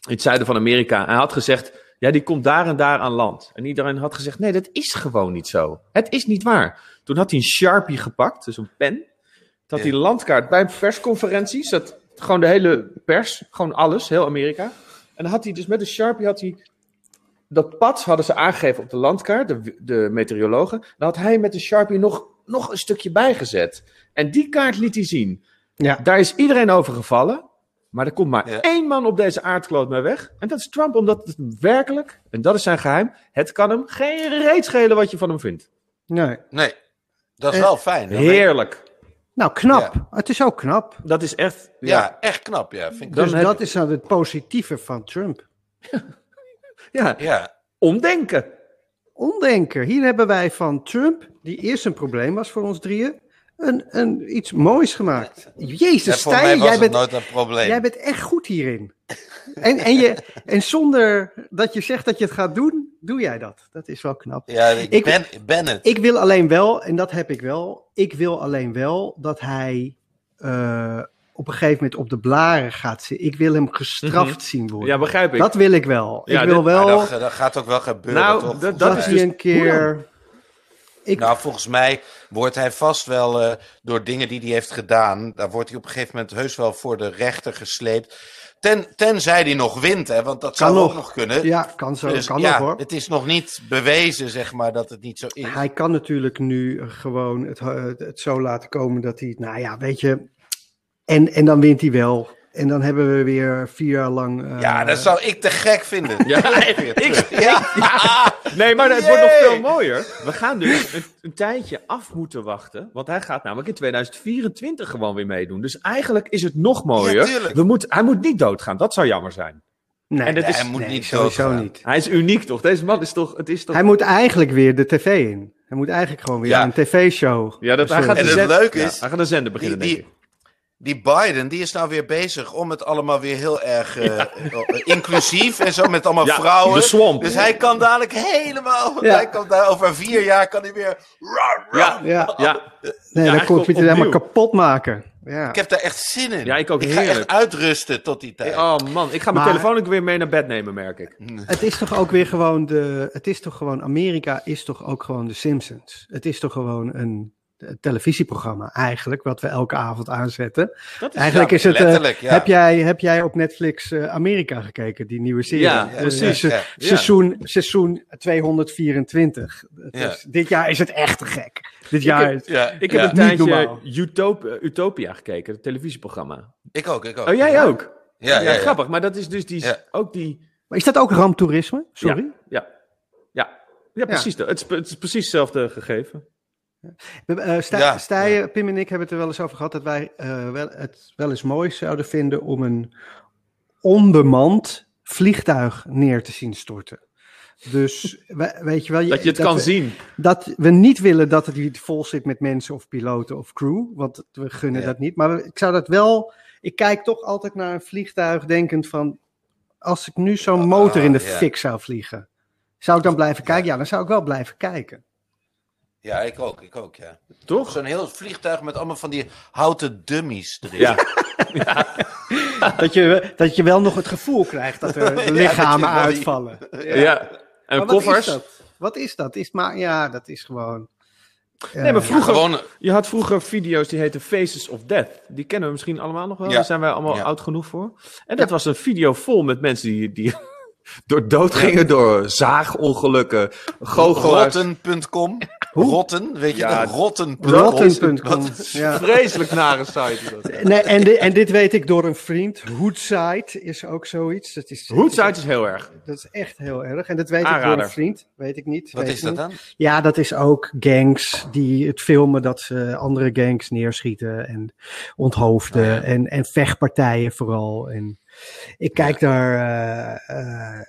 in het zuiden van Amerika. Hij had gezegd, ja, die komt daar en daar aan land. En iedereen had gezegd, nee, dat is gewoon niet zo. Het is niet waar. Toen had hij een Sharpie gepakt, dus een pen. Toen had hij landkaart bij een persconferentie, zat gewoon de hele pers, gewoon alles, heel Amerika. En dan had hij dus met een Sharpie had hij dat pad hadden ze aangegeven op de landkaart, de, de meteorologen. Dan had hij met de Sharpie nog, nog een stukje bijgezet. En die kaart liet hij zien. Ja. Daar is iedereen over gevallen. Maar er komt maar Ja. één man op deze aardkloot mee weg. En dat is Trump, omdat het werkelijk, en dat is zijn geheim, het kan hem geen reet schelen wat je van hem vindt. Nee. nee, dat is Eh, wel fijn. Heerlijk. Nou, knap. Het is ook knap. Dat is echt. Ja, echt knap, ja. Vind ik dus dat is nou het positieve van Trump. ja, Ja, omdenken. Omdenken. Hier hebben wij van Trump, die eerst een probleem was voor ons drieën, een, een, iets moois gemaakt. Jezus, ja voor mij Stijn, was jij het bent, nooit een probleem. jij bent echt goed hierin. En, en, je, en zonder dat je zegt dat je het gaat doen, doe jij dat. Dat is wel knap. Ja, ik, Ik- ben, het. Ik wil alleen wel, en dat heb ik wel, ik wil alleen wel dat hij eh, op een gegeven moment op de blaren gaat zitten. Ik wil hem gestraft Mhm. zien worden. Ja, begrijp ik. dat wil ik wel. Ja, ik wil dit- wel dat, dat gaat ook wel gebeuren, Nou, toch? dat- dat, is hij dus- een keer Ik, Nou, volgens mij wordt hij vast wel eh, door dingen die hij heeft gedaan. Daar wordt hij op een gegeven moment heus wel voor de rechter gesleept. Ten, tenzij hij nog wint, hè, want dat Kan zou nog. ook nog kunnen. ja, kan zo, Dus kan ja, nog hoor. het is nog niet bewezen, zeg maar, dat het niet zo is. Hij kan natuurlijk nu gewoon het, het, het zo laten komen dat hij, nou ja, weet je. En, en dan wint hij wel. En dan hebben we weer vier jaar lang. eh, Ja, dat zou ik te gek vinden. Ja, ik, ja. Nee, maar het wordt nog veel mooier. We gaan dus een, een tijdje af moeten wachten. Want hij gaat namelijk in 2024 gewoon weer meedoen. Dus eigenlijk is het nog mooier. Ja. We moeten, hij moet niet doodgaan. Dat zou jammer zijn. Nee, En dat is- hij moet nee, niet sowieso doodgaan. niet. Hij is uniek toch? Deze man is toch... Het is toch... Hij moet eigenlijk weer de tv in. Hij moet eigenlijk gewoon weer Ja. een tv-show. ja, dat, hij gaat En het leuke ja, is, hij gaat een zender beginnen, die, denk ik. Die Biden, die is nou weer bezig om het allemaal weer heel erg eh, eh, inclusief en zo met allemaal Ja, vrouwen. de swamp. Dus hij kan dadelijk helemaal, Ja. hij kan daar over vier jaar kan hij weer. Ja, Ja, ja, nee, Ja, dan hij komt het helemaal kapot maken. Ja. Ik heb daar echt zin in. Ja, ik ook. Ik ga echt Heerlijk. uitrusten tot die tijd. Oh man, ik ga mijn Maar- telefoon ook weer mee naar bed nemen, merk ik. Het is toch ook weer gewoon de. Het is toch gewoon. Amerika is toch ook gewoon de Simpsons. Het is toch gewoon een, televisieprogramma eigenlijk, wat we elke avond aanzetten. Dat is, Eigenlijk ja, is het. eh, letterlijk, ja. heb, jij, heb jij op Netflix eh, Amerika gekeken, die nieuwe serie? Ja, Eh, precies. Ja. Seizoen, seizoen 224. Het Ja. is- dit jaar is het echt te gek. Dit jaar is. Ja, Ik heb ja. een tijdje normaal. Utop- eh, Utopia gekeken, het televisieprogramma. ik ook, ik ook. Oh, jij ook? Ja, ja, ja. grappig. Maar dat is dus die, Ja. ook die... Maar is dat ook ramptoerisme? Sorry. Ja, ja. Ja, precies. Het, is, het is precies hetzelfde gegeven. Eh, Ja, Pim en ik hebben het er wel eens over gehad dat wij eh, wel, het wel eens mooi zouden vinden om een onbemand vliegtuig neer te zien storten. Dus we- weet je wel, Dat je het kan we, zien. Dat we niet willen dat het hier vol zit met mensen of piloten of crew, want we gunnen Ja. dat niet. Maar ik zou dat wel. Ik kijk toch altijd naar een vliegtuig, denkend van als ik nu zo'n motor in de Ah, fik zou vliegen, zou ik dan blijven kijken? Ja, dan zou ik wel blijven kijken. Ja, ik ook, ik ook, ja. Toch? Zo'n heel vliegtuig met allemaal van die houten dummies erin. Ja. Dat je, dat je wel nog het gevoel krijgt dat er lichamen die- uitvallen. ja. En Maar koffers. Wat is dat? Wat is dat? Is maar, ja, dat is gewoon. Nee, maar eh, vroeger, Gewoon, je had vroeger video's die heten Faces of Death. Die kennen we misschien allemaal nog wel. Ja. Daar zijn wij allemaal Ja. oud genoeg voor. En dat was een video vol met mensen die, die door dood gingen door zaagongelukken, goochelaars. rotten.com. Rotten, weet je Ja, dat? Rotten.com. Rotten.com. Ja. Vreselijk nare site. is dat. Nee, en, en dit weet ik door een vriend. Hoodside is ook zoiets. Dat is, Hoodside is heel erg. Dat is echt heel erg. En dat weet ik door een vriend. Weet ik niet. Wat is dat niet. dan? Ja, dat is ook gangs die het filmen dat ze andere gangs neerschieten en onthoofden. Oh ja. en, en vechtpartijen vooral. En ik kijk daar. eh, eh,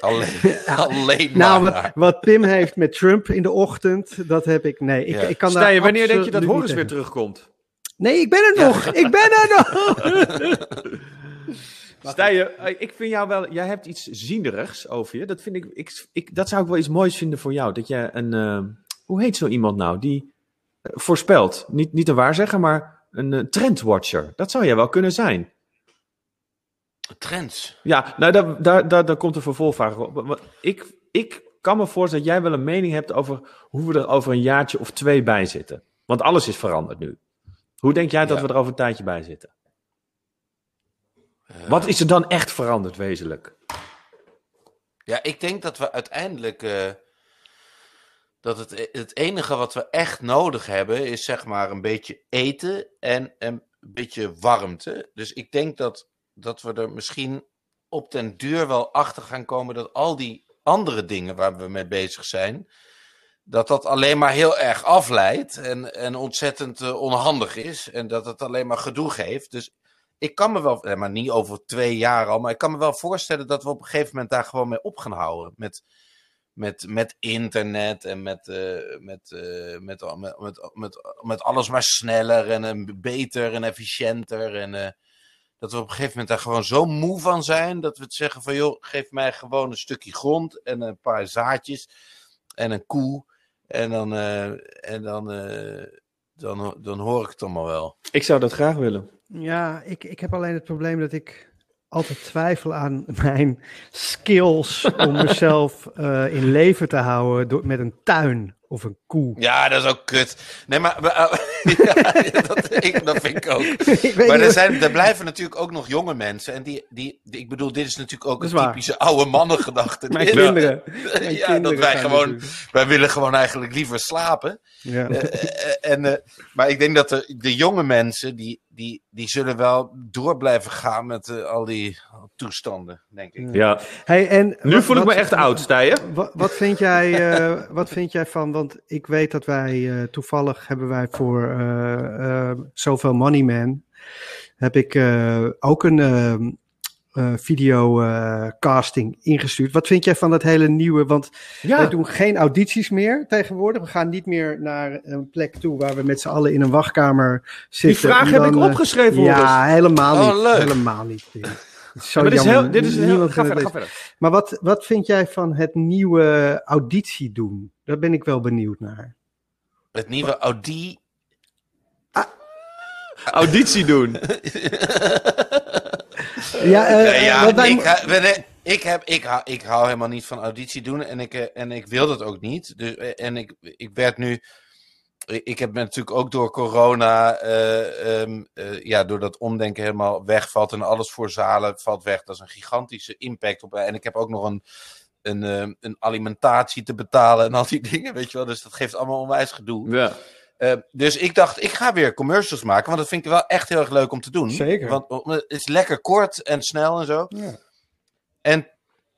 Alleen, alleen nou, maar. wat, wat Pim heeft met Trump in de ochtend, dat heb ik. Nee, ik, Ja. ik kan daar. Stijn, wanneer denk je dat Horus weer terugkomt? Nee, ik ben er Ja. nog. Ik ben er nog. Stijn, eh, ik vind jou wel... Jij hebt iets zienderigs over je. Dat, vind ik, ik, ik, dat zou ik wel iets moois vinden voor jou. Dat je een... eh, hoe heet zo iemand nou? Die voorspelt. Niet, niet een waarzegger, maar een trendwatcher. Dat zou jij wel kunnen zijn. Trends. Ja, nou, daar, daar, daar, daar komt een vervolgvraag op. Ik, ik kan me voorstellen dat jij wel een mening hebt over hoe we er over een jaartje of twee bij zitten. Want alles is veranderd nu. Hoe denk jij dat Ja. we er over een tijdje bij zitten? Eh, Wat is er dan echt veranderd, wezenlijk? Ja, ik denk dat we uiteindelijk. eh, dat het, het enige wat we echt nodig hebben is zeg maar een beetje eten en een beetje warmte. Dus ik denk dat, dat we er misschien op den duur wel achter gaan komen dat al die andere dingen waar we mee bezig zijn, dat dat alleen maar heel erg afleidt en, en ontzettend eh, onhandig is en dat het alleen maar gedoe geeft. Dus ik kan me wel, eh, maar niet over twee jaar al, maar ik kan me wel voorstellen dat we op een gegeven moment daar gewoon mee op gaan houden. Met, met, met internet en met, eh, met, met, met, met, met, alles maar sneller en, beter en efficiënter. En dat we op een gegeven moment daar gewoon zo moe van zijn dat we het zeggen van joh, geef mij gewoon een stukje grond en een paar zaadjes en een koe. En dan, eh, en dan, eh, dan, dan hoor ik het allemaal wel. Ik zou dat graag willen. Ja, ik, ik heb alleen het probleem dat ik altijd twijfel aan mijn skills om mezelf eh, in leven te houden door, met een tuin. Of een koe. Ja, dat is ook kut. Nee, maar, uh, ja, dat, ik, dat vind ik ook. ik Maar er, zijn, er blijven natuurlijk ook nog jonge mensen. En die, die, die- ik bedoel, dit is natuurlijk ook een typische oude mannengedachte. Mijn Dit- kinderen. Mijn ja, kinderen dat wij gewoon, doen. wij willen gewoon eigenlijk liever slapen. Ja. Eh, eh, en, eh, maar ik denk dat de, de jonge mensen, die, die, die zullen wel door blijven gaan met eh, al die toestanden, denk ik. Ja. Hey, en Nu wat- voel ik me wat- echt oud, Stijen. Wat, wat, vind jij, eh, wat vind jij van, want ik weet dat wij eh, toevallig hebben wij voor eh eh zoveel Money Man, heb ik eh, ook een eh, video eh, casting ingestuurd. Wat vind jij van dat hele nieuwe, want Ja. wij doen geen audities meer tegenwoordig. We gaan niet meer naar een plek toe waar we met z'n allen in een wachtkamer Die zitten. vraag om heb ik eh, opgeschreven. Ja, helemaal Oh, niet. leuk. Helemaal niet. Het is Zo maar dit is heel... Dit is heel ga verder, ga verder. Maar wat, wat vind jij van het nieuwe auditie doen? Daar ben ik wel benieuwd naar. Het nieuwe Audi. Auditie doen. Ja, eh, Nee, ja, wat wij- ik, ik, heb, ik, hou, ik hou helemaal niet van auditie doen en ik, eh, en ik wil dat ook niet. Dus, eh, en ik, ik werd nu. Ik heb natuurlijk ook door corona, eh, ehm, eh, ja, door dat omdenken helemaal wegvalt en alles voor zalen valt weg. Dat is een gigantische impact op. En ik heb ook nog een, een, een alimentatie te betalen en al die dingen, weet je wel. Dus dat geeft allemaal onwijs gedoe. Ja. Eh, dus ik dacht, ik ga weer commercials maken, want dat vind ik wel echt heel erg leuk om te doen. Zeker. Want oh, het is lekker kort en snel en zo. Ja. En,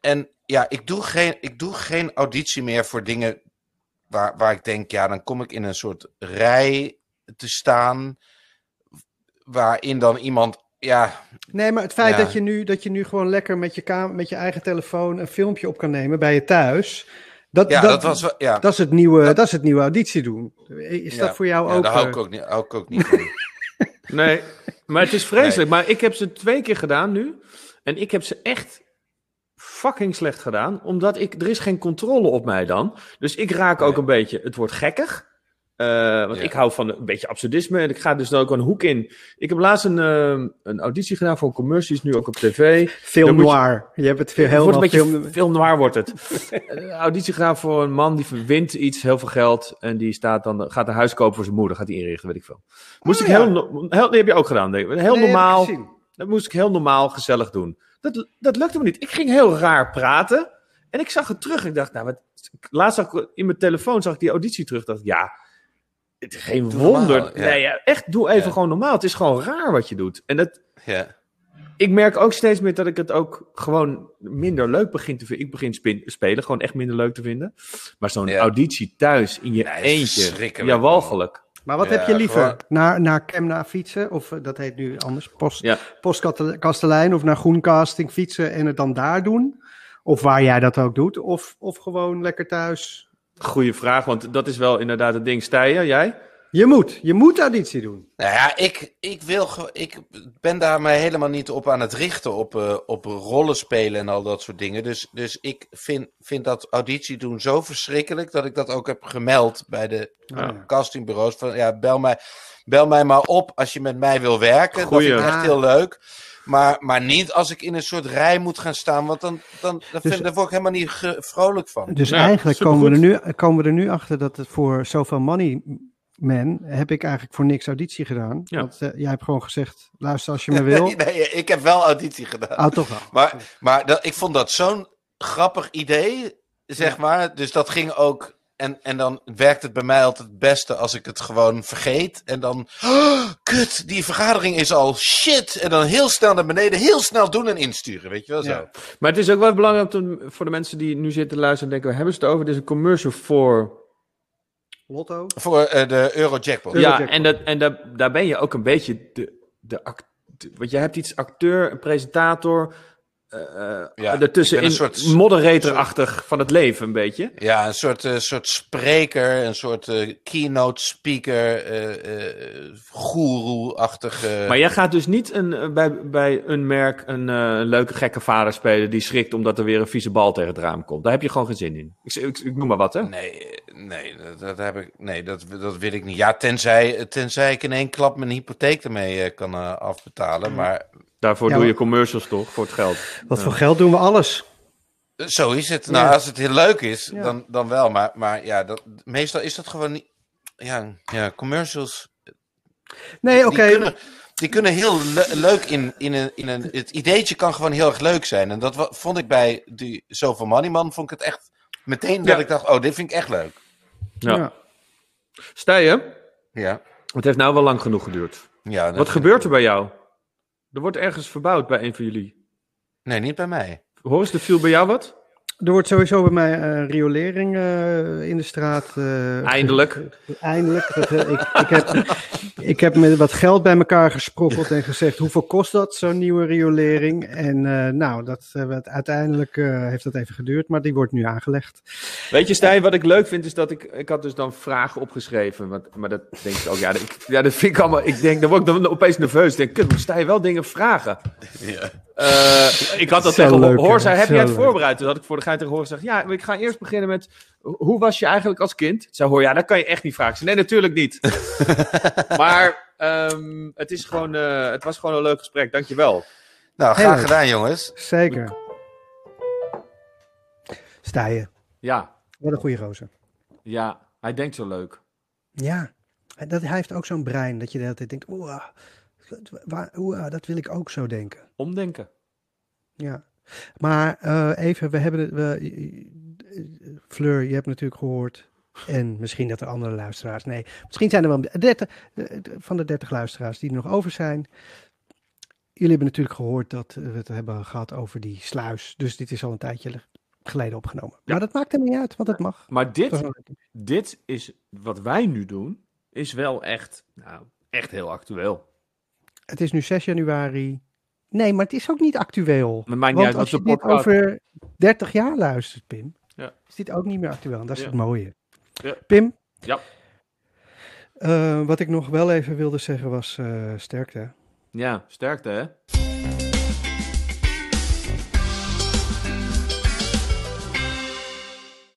en ja, ik doe, geen, ik doe geen auditie meer voor dingen waar, waar ik denk, ja, dan kom ik in een soort rij te staan. Waarin dan iemand, ja, Nee, maar het feit Ja. dat, je nu, dat je nu gewoon lekker met je, kamer, met je eigen telefoon een filmpje op kan nemen bij je thuis. Dat, ja dat, dat, was wel, ja. dat is het nieuwe, dat- dat, is het nieuwe auditie doen. Is ja. dat voor jou ja, ook? Daar hou eh, ik ook niet, hou ik ook niet van. Nee, maar het is vreselijk. Maar ik heb ze twee keer gedaan nu. En ik heb ze echt fucking slecht gedaan. Omdat ik, er is geen controle op mij dan. Dus ik raak ook Nee. een beetje, het wordt gekkig. Eh, want Ja. ik hou van een beetje absurdisme. En ik ga dus dan ook een hoek in. Ik heb laatst een, eh, een auditie gedaan voor commercials, nu ook op tv. Film je- noir. Je hebt het veel wordt een beetje film. film noir wordt het. Een auditie gedaan voor een man die wint iets, heel veel geld. En die staat dan, gaat een huis kopen voor zijn moeder, gaat die inrichten, weet ik veel. Moest Oh, ik ja. heel, heel, die heb je ook gedaan, denk ik. Heel Nee, normaal. Dat moest ik heel normaal, gezellig doen. Dat, dat lukte me niet. Ik ging heel raar praten. En ik zag het terug. Ik dacht, nou, wat, laatst zag ik in mijn telefoon zag ik die auditie terug. Dacht ja, het geen Doe wonder. normaal, ja. Nee, ja, echt, doe even Ja. gewoon normaal. Het is gewoon raar wat je doet. En dat, Ja. ik merk ook steeds meer dat ik het ook gewoon minder leuk begin te vinden. Ik begin spin- spelen gewoon echt minder leuk te vinden. Maar zo'n Ja. auditie thuis in je Nee, eentje. Ja, walgelijk. Maar wat Ja, heb je liever? gewoon- Naar, naar Kemna fietsen, of eh, dat heet nu anders, post, Ja. postkastelein, of naar Groencasting fietsen en het dan daar doen? Of waar jij dat ook doet? Of, of gewoon lekker thuis? Goeie vraag, want dat is wel inderdaad het ding. Stijen, jij? Je moet, je moet auditie doen. Nou ja, ik, ik, wil, ik ben daar mij helemaal niet op aan het richten, op, eh, op rollen spelen en al dat soort dingen. Dus, dus ik vind, vind dat auditie doen zo verschrikkelijk dat ik dat ook heb gemeld bij de Ja. castingbureaus. Van, ja, bel, mij, bel mij maar op als je met mij wil werken. Goeie. Dat vind ik echt heel leuk. Maar, maar niet als ik in een soort rij moet gaan staan, want dan, dan, dan Dus- vind, daar word ik helemaal niet vrolijk van. Dus Ja, eigenlijk komen we, er nu, komen we er nu achter dat het voor zoveel money man heb ik eigenlijk voor niks auditie gedaan. Ja. Want eh, jij hebt gewoon gezegd, luister als je me wil. Nee, nee, ik heb wel auditie gedaan. Oh, toch wel. Maar, maar dat, ik vond dat zo'n grappig idee, zeg maar. Dus dat ging ook. En, en dan werkt het bij mij altijd het beste als ik het gewoon vergeet. En dan. "Oh, kut, die vergadering is al shit. En dan heel snel naar beneden, heel snel doen en insturen. Weet je wel zo? Ja. Maar het is ook wel belangrijk voor de mensen die nu zitten luisteren en denken, waar hebben ze het over? Dit is een commercial voor... Lotto? Voor eh, de Eurojackpot. Ja. En, dat, en dat, daar ben je ook een beetje de, de act, Want je hebt iets acteur, een presentator, Ja, ertussenin ik ben een soort- moderatorachtig van het leven een beetje. Ja, een soort, eh, soort spreker, een soort eh, keynote speaker, eh eh eh, Maar jij gaat dus niet een, eh, bij, bij een merk een eh, leuke gekke vader spelen die schrikt omdat er weer een vieze bal tegen het raam komt. Daar heb je gewoon geen zin in. Ik, ik, ik noem maar wat, hè? Nee, nee, dat, heb ik. Nee, dat, dat wil ik niet. Ja, tenzij, tenzij ik in één klap mijn hypotheek ermee eh, kan eh, afbetalen. Maar Daarvoor Ja, doe je commercials toch, voor het geld. Wat voor geld doen we alles? Zo is het. Nou, Ja. als het heel leuk is, Ja. dan, dan wel. Maar, maar ja, dat, meestal is dat gewoon niet. Ja, ja commercials. Nee, oké. Die, kunnen, die kunnen heel le- leuk in, in, een, in een. Het ideetje kan gewoon heel erg leuk zijn. En dat vond ik bij die Zoveel Money Man. Vond ik het echt meteen dat ik dacht: oh, dit vind ik echt leuk. Ja. Ja. Stijen, Ja. het heeft nou wel lang genoeg geduurd. ja Wat gebeurt er bij jou? Er wordt ergens verbouwd bij een van jullie. Nee, niet bij mij. Horst, er viel bij jou wat? Er wordt sowieso bij mij eh, riolering eh, in de straat. eh, Eindelijk. Eindelijk. Dat, ik, ik, heb, ik heb met wat geld bij elkaar gesprokkeld en gezegd: hoeveel kost dat, zo'n nieuwe riolering? En eh, nou, dat, eh, uiteindelijk eh, heeft dat even geduurd, maar die wordt nu aangelegd. Weet je, Stijn, wat ik leuk vind is dat ik... Ik had dus dan vragen opgeschreven. Want, maar dat denk ik ook... Ja, dat, ik, ja, dat vind ik allemaal... Ik denk, dan word ik dan opeens nerveus. Ik denk, kut, moet Stijn wel dingen vragen? Ja. Eh, ik had dat Zo tegen leuk, Hoor. heb jij het leuk. voorbereid? Toen had ik voor de gein tegen Hoor gezegd... Ja, ik ga eerst beginnen met... Hoe was je eigenlijk als kind? Zei Hoor, ja, dat kan je echt niet vragen. Nee, natuurlijk niet. maar ehm, het, is gewoon, eh, het was gewoon een leuk gesprek. Dankjewel. Nou, graag gedaan, jongens. Zeker. Sta je. Ja, Wat een goede gozer. ja, hij denkt zo leuk. Ja. En Dat, hij heeft ook zo'n brein dat je de hele tijd denkt: oeh, waar- oeh, dat wil ik ook zo denken. Omdenken. Ja. Maar eh, even, we hebben het. We, Fleur, je hebt natuurlijk gehoord. En misschien dat er andere luisteraars. Nee, misschien zijn er wel 30, eh, van de 30 luisteraars die er nog over zijn. Jullie hebben natuurlijk gehoord dat we het hebben gehad over die sluis. Dus dit is al een tijdje geleden opgenomen. Maar dat maakt hem niet uit, want het mag. Maar dit, dit is wat wij nu doen, is wel echt, nou, echt heel actueel. Het is nu 6 januari. Nee, maar het is ook niet actueel. Het maakt niet Want uit wat als je dit podcast... over 30 jaar luistert, Pim, Ja. is dit ook niet meer actueel. En dat is Ja. het mooie. Ja. Pim? Ja. Eh, wat ik nog wel even wilde zeggen was eh, sterkte. Ja, sterkte hè?